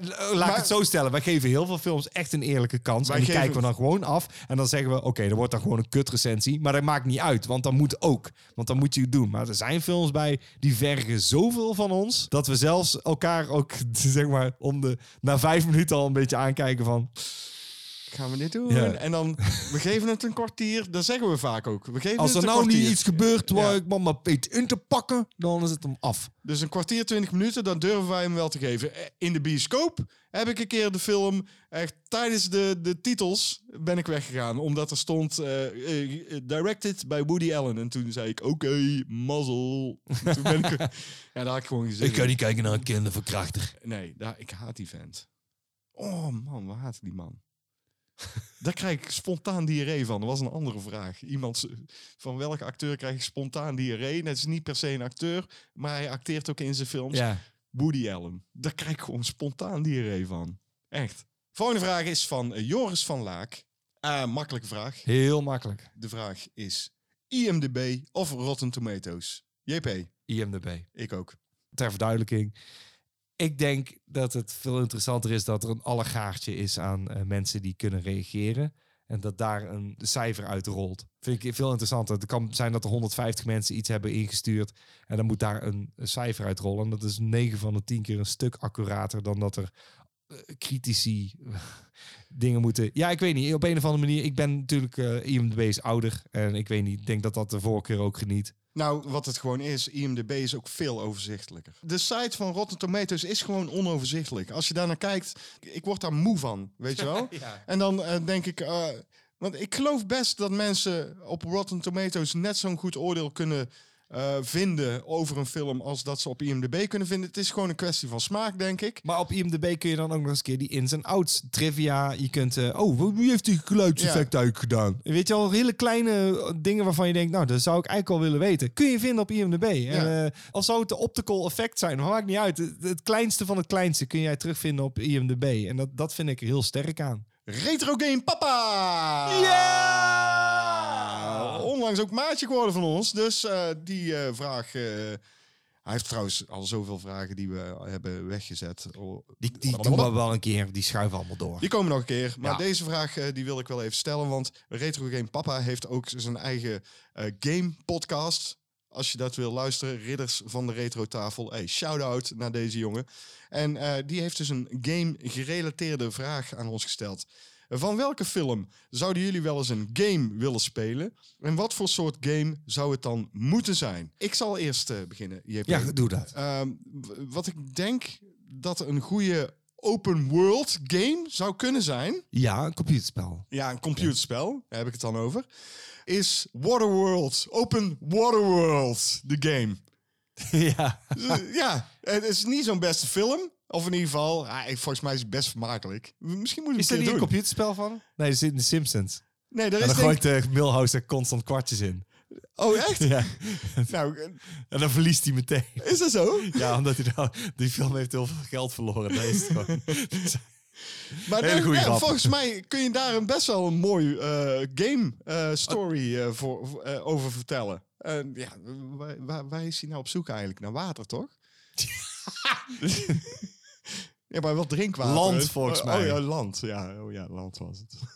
Laat Maar- ik het zo stellen. Wij geven heel veel films echt een eerlijke kans. En die geven- kijken we dan gewoon af. En dan zeggen we, oké, er wordt dan gewoon een kutrecensie. Maar dat maakt niet uit, want dat moet ook. Want dan moet je het doen. Maar er zijn films bij die vergen zoveel van ons... dat we zelfs elkaar ook, zeg maar, om de, na vijf minuten al een beetje aankijken van... Gaan we dit doen? Ja. En dan, we geven het een kwartier. Dat zeggen we vaak ook. We geven Als er nou niet iets gebeurt waar Ja. ik mama Peet in te pakken, dan is het hem af. Dus een kwartier, twintig minuten, dan durven wij hem wel te geven. Eh, In de bioscoop heb ik een keer de film, echt tijdens de, de titels ben ik weggegaan. Omdat er stond, eh, eh, directed by Woody Allen. En toen zei ik, oké, mazzel. toen ben ik, ja, daar had ik gewoon gezegd. niet kijken naar een kinderverkrachter. Nee, daar, ik haat die vent. Oh man, waar haat ik die man? Daar krijg ik spontaan diarree van. Dat was een andere vraag. Iemand van welke acteur krijg ik spontaan diarree? Dat is niet per se een acteur, maar hij acteert ook in zijn films. Ja. Woody Allen. Daar krijg ik gewoon spontaan diarree van. Echt. Volgende vraag is van eh, Joris van Laak. Ah, makkelijke vraag. Heel makkelijk. De vraag is IMDb of Rotten Tomatoes? JP, IMDb. ik ook. ter verduidelijking. Ik denk dat het veel interessanter is dat er een allegaartje is aan eh, mensen die kunnen reageren. En dat daar een cijfer uit rolt. Vind ik veel interessanter. Het kan zijn dat er 150 mensen iets hebben ingestuurd. En dan moet daar een, cijfer uit rollen. En dat is 9 van de 10 keer een stuk accurater dan dat er eh, critici dingen moeten. Ja, ik weet niet. Op een of andere manier. Ik ben natuurlijk eh IMDb is ouder. En ik weet niet. Ik denk dat dat de voorkeur ook geniet. Nou, wat het gewoon is, IMDb is ook veel overzichtelijker. De site van Rotten Tomatoes is gewoon onoverzichtelijk. Als je daar naar kijkt, ik word daar moe van, weet je wel? En dan eh, denk ik, eh, want ik geloof best dat mensen op Rotten Tomatoes net zo'n goed oordeel kunnen eh, vinden over een film als dat ze op IMDb kunnen vinden. Het is gewoon een kwestie van smaak, denk ik. Maar op IMDb kun je dan ook nog eens een keer die ins en outs trivia. Je kunt, eh, oh, wie heeft die geluidseffect eigenlijk gedaan? Weet je al, hele kleine eh, dingen waarvan je denkt, nou, dat zou ik eigenlijk wel willen weten. Kun je vinden op IMDb. En, eh, al zou het de optical effect zijn, maar maakt niet uit. Het, het kleinste van het kleinste kun jij terugvinden op IMDb. En dat, dat vind ik er heel sterk aan. Retro Game Papa! Ja! Onlangs ook maatje geworden van ons. Dus eh, die eh, vraag... eh, hij heeft trouwens al zoveel vragen die we hebben weggezet. Oh, Die, die doen we wel een keer, die schuiven allemaal door. Die komen nog een keer. Maar Ja. deze vraag die wil ik wel even stellen. Want Retro Game Papa heeft ook zijn eigen game podcast. Als je dat wil luisteren, Ridders van de Retro Tafel. Hey, shout-out naar deze jongen. En die heeft dus een game-gerelateerde vraag aan ons gesteld. Van welke film zouden jullie wel eens een game willen spelen? En wat voor soort game zou het dan moeten zijn? Ik zal eerst eh, beginnen. JP. Ja, doe dat. Ehm, wat ik denk dat een goede open world game zou kunnen zijn. Ja, een computerspel. Ja, een computerspel, daar heb ik het dan over. Is Waterworld. Open Waterworld, de game. ja. Eh, ja, het is niet zo'n beste film. Of in ieder geval, ah, ik- volgens mij is het best vermakelijk. Misschien moeten Is we er het niet een een doen. computerspel van? Nee, er zit in de Simpsons. Nee, daar En is dan denk... gooit de Milhouse er constant kwartjes in. Oh, echt? Ja. Nou, eh, En dan verliest hij meteen. is dat zo? Ja, omdat hij nou, die film heeft heel veel geld verloren. Dat is het gewoon. Maar Hele dan- goeie ja, grap. volgens mij kun je daar een best wel een mooi eh, game eh, story eh, voor, voor, eh, over vertellen. En ja, waar, waar, waar is hij nou op zoek eigenlijk? Naar water, toch? ja, maar wel drinkwater. Land, volgens Oh, mij. Oh ja, land. Ja, oh, ja land was het.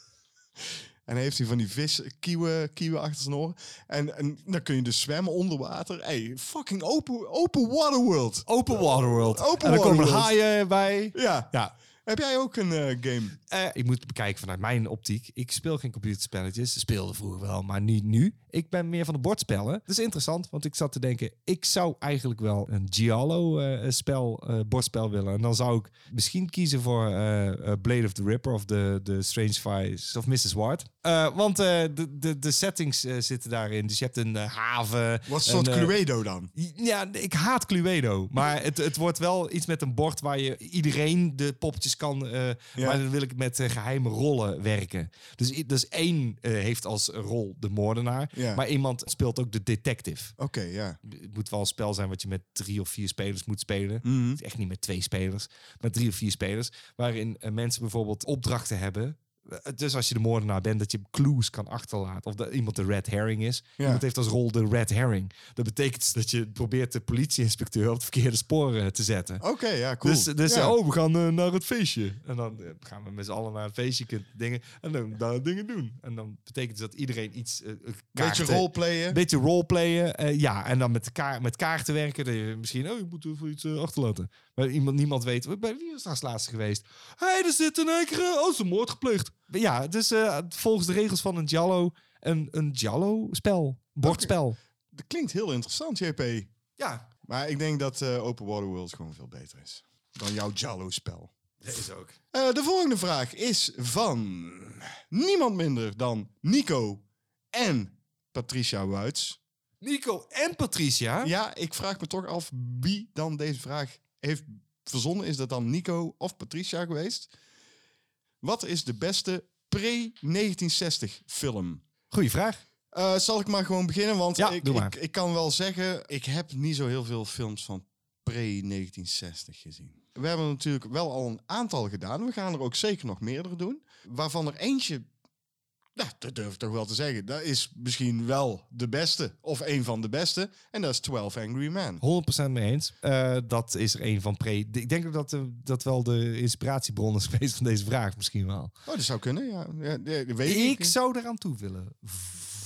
En heeft hij van die vis, kieuwen, kieuwen achter zijn oren. En, en dan kun je dus zwemmen onder water. Hey, fucking open, open waterworld. Open Waterworld. Open en dan komen er haaien bij. Ja. Ja. Heb jij ook een eh, game? Eh, ik moet bekijken vanuit mijn optiek. Ik speel geen computerspelletjes. Speelde vroeger wel, maar niet nu. Ik ben meer van de bordspellen. Dat is interessant, want ik zat te denken... ik zou eigenlijk wel een Giallo-spel, eh, bordspel willen. En dan zou ik misschien kiezen voor eh, eh, Blade of the Ripper... of de, de Strange Files of Mrs. Ward. Eh, want eh, de, de, de settings eh, zitten daarin. Dus je hebt een eh, haven... Wat soort eh, Cluedo dan? ja, ik haat Cluedo. Maar het, het wordt wel iets met een bord waar je iedereen de poppetjes kan. eh Ja. Maar dan wil ik met eh, geheime rollen werken. Dus, dus één eh, heeft als rol de moordenaar. Ja. Maar iemand speelt ook de detective. Oké, ja. Het moet wel een spel zijn wat je met drie of vier spelers moet spelen. Mhm. Echt niet met twee spelers, met drie of vier spelers. Waarin eh, mensen bijvoorbeeld opdrachten hebben. Dus als je de moordenaar bent, dat je clues kan achterlaten. Of dat iemand de red herring is. Ja. Iemand heeft als rol de red herring. Dat betekent dat je probeert de politieinspecteur op het verkeerde spoor eh, te zetten. Oké, ja, cool. Dus, dus Ja. oh, we gaan eh, naar het feestje. En dan eh, gaan we met z'n allen naar het feestje dingen. En dan daar dingen doen. En dan betekent dus dat iedereen iets... eh, Beetje roleplayen. een beetje roleplayen. ja, en dan met, kaar met kaarten werken. Dat je misschien, oh, je moet voor iets achterlaten. Maar iemand, niemand weet, bij wie is daar laatste geweest? Hé, hey, er zit een één keer, eh, oh, is een moord gepleegd. Ja, dus eh, volgens de regels van een Giallo, een, een Giallo-spel. Bordspel. Dat klinkt heel interessant, JP. Ja, Maar ik denk dat eh, Open Water World gewoon veel beter is dan jouw Jallo-spel. deze ook. Eh, de volgende vraag is van niemand minder dan Nico en Patricia Wuits. Nico en Patricia. Ja, ik vraag me toch af wie dan deze vraag heeft verzonnen. Is dat dan Nico of Patricia geweest? Wat is de beste pre-1960 film? Goeie vraag. Eh, zal ik maar gewoon beginnen? Want Ja, ik, ik, ik kan wel zeggen, ik heb niet zo heel veel films van pre-1960 gezien. We hebben natuurlijk wel al een aantal gedaan. We gaan er ook zeker nog meerdere doen. Waarvan er eentje, nou, dat durf ik toch wel te zeggen, dat is misschien wel de beste. Of een van de beste. En dat is 12 Angry Men. 100% mee eens. Eh, dat is er een van pre... Ik denk ook dat eh, dat wel de inspiratiebron is geweest van deze vraag misschien wel. Oh, dat zou kunnen, ja. ja, ja weet Ik ik. zou eraan toe willen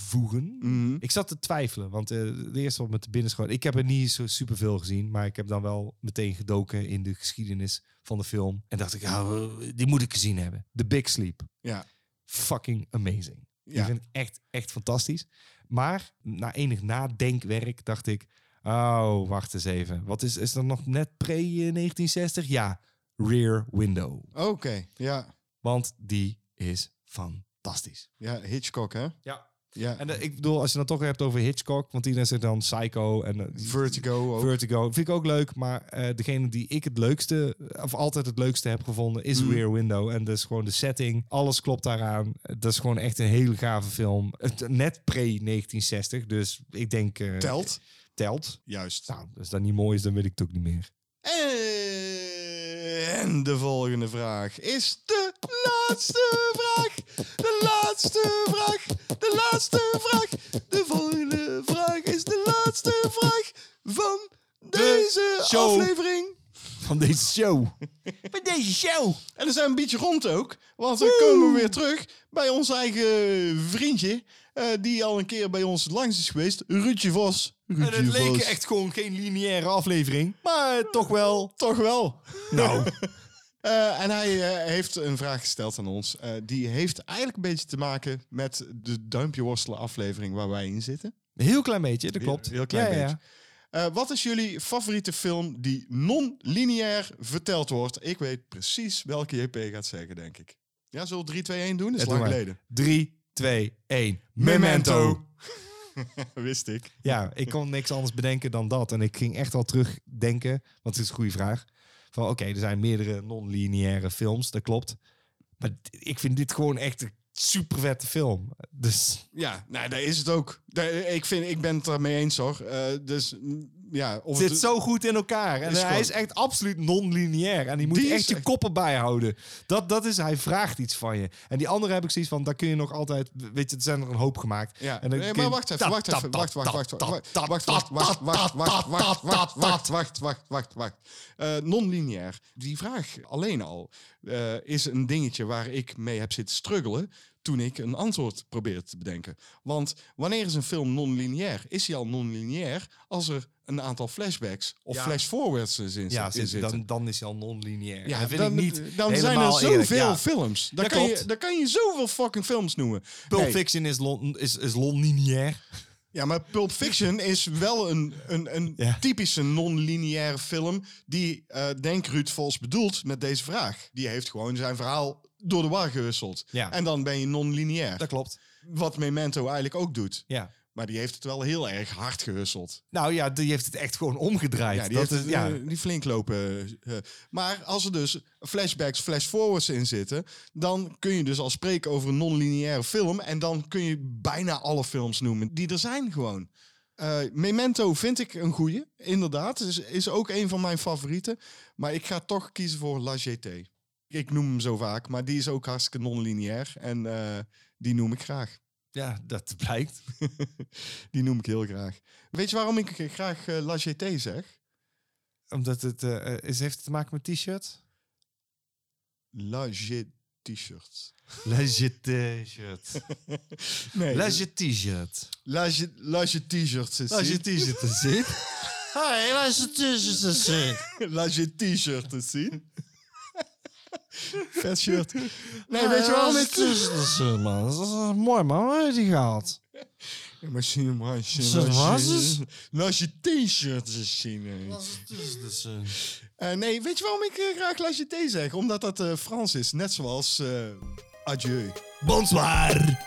voegen. Mhm. Ik zat te twijfelen, want eh, de eerste wat me te binnen schoot... Ik heb er niet zo superveel gezien, maar ik heb dan wel meteen gedoken in de geschiedenis van de film. En dacht ik, oh, die moet ik gezien hebben. The Big Sleep. Ja. Fucking amazing. Die Ja. vind ik echt, echt fantastisch. Maar na enig nadenkwerk dacht ik... Oh, wacht eens even. Wat is, is er nog net pre-1960? Ja, Rear Window. Oké, ja. Want die is fantastisch. Ja, Hitchcock, hè? Ja. Ja. En eh, ik bedoel, als je dan toch hebt over Hitchcock, want iedereen zegt dan Psycho en eh, Vertigo ook. Vertigo. Vind ik ook leuk, maar eh, degene die ik het leukste, of altijd het leukste heb gevonden, is Mm. Rear Window. En dat is gewoon de setting, alles klopt daaraan. Dat is gewoon echt een hele gave film. Net pre-1960, dus ik denk... Telt. Telt. Juist. Nou, als dat niet mooi is, dan weet ik het ook niet meer. En de volgende vraag is de laatste vraag. De laatste vraag. De laatste vraag. De volgende vraag is de laatste vraag van deze show. aflevering. Van deze show. Van deze show. En we zijn een beetje rond ook. Want we komen weer terug bij ons eigen vriendje. eh, die al een keer bij ons langs is geweest. Ruudje Vos. En het leek echt gewoon geen lineaire aflevering, maar toch wel. Toch wel. Nou, Eh, en hij eh, heeft een vraag gesteld aan ons. Eh, die heeft eigenlijk een beetje te maken met de duimpje worstelen aflevering waar wij in zitten. een heel klein beetje, dat klopt. Heel klein Ja, ja, ja. beetje. Wat is jullie favoriete film die non-lineair verteld wordt? Ik weet precies welke JP gaat zeggen, denk ik. Ja, zullen we 3, 2, 1 doen? Dat is Ja, lang geleden. 3, 2, 1. Memento. Wist ik. Ja, ik kon niks anders bedenken dan dat. En ik ging echt al terugdenken, want het is een goede vraag. Van oké, er zijn meerdere non-lineaire films, dat klopt. Maar ik vind dit gewoon echt een super vette film. Dus Ja, nou, daar is het ook. Ik, vind, ik ben het ermee eens hoor. Eh, dus ja, of het zit het- zo goed in elkaar. En Is hij gewoon- is echt absoluut non-lineair. En die moet Die is echt je echt- koppen bijhouden. Dat, dat is, hij vraagt iets van je. En die andere heb ik zoiets van, daar kun je nog altijd... Weet je, er zijn er een hoop gemaakt. Ja, En dan nee, maar je- wacht even, wacht even, wacht, wacht, wacht, wacht, wacht, wacht, wacht, wacht, wacht, wacht, wacht, wacht, wacht, wacht, wacht, wacht, wacht. Eh, Non-lineair. Die vraag alleen al eh, is een dingetje waar ik mee heb zitten struggelen. toen ik een antwoord probeerde te bedenken. Want wanneer is een film non-lineair? Is hij al non-lineair als er een aantal flashbacks of Ja. flash-forwards in, in Ja, zitten? dan, dan is hij al non-lineair. Ja, dat vind dan, ik niet dan zijn er zoveel ja. films. Dan kan, je, dan kan je zoveel fucking films noemen. Pulp Nee. Fiction is, lon, is, is non-lineair. Ja, maar Pulp Fiction is wel een, een, een Ja. typische non-lineaire film die, eh denk Ruud Vos bedoelt met deze vraag. Die heeft gewoon zijn verhaal door de war gewisseld. Ja. En dan ben je non-lineair. Dat klopt. Wat Memento eigenlijk ook doet. Ja. Maar die heeft het wel heel erg hard gehusseld. Nou ja, die heeft het echt gewoon omgedraaid. Ja, die dat heeft ja. eh, die flink lopen. eh, maar als er dus flashbacks, flashforwards in zitten, dan kun je dus al spreken over een non-lineaire film. En dan kun je bijna alle films noemen die er zijn gewoon. Eh, Memento vind ik een goeie, inderdaad. Is, is ook een van mijn favorieten. Maar ik ga toch kiezen voor La GT. Ik noem hem zo vaak, maar die is ook hartstikke non-lineair. En eh, die noem ik graag. Ja, dat blijkt. Die noem ik heel graag. Weet je waarom ik graag eh, La GT zeg? Omdat het eh, eh, is, heeft het te maken met t-shirt? La t-shirt. Leisure t-shirt. Nee, Leisure t-shirt. La La t-shirt. zien. t-shirt te zien. Hey, t-shirt te zien. La G t-shirt te zien. Vet shirt. Nee, weet je waarom ik... te zien, man. Dat is eh, mooi, man. Je die gehad? Machine, machine, Zo was het? La G t-shirt te zien. eh. Eh, nee, weet je waarom ik eh, graag La G T zeg? Omdat dat eh, Frans is. Net zoals eh, adieu. Bonsoir.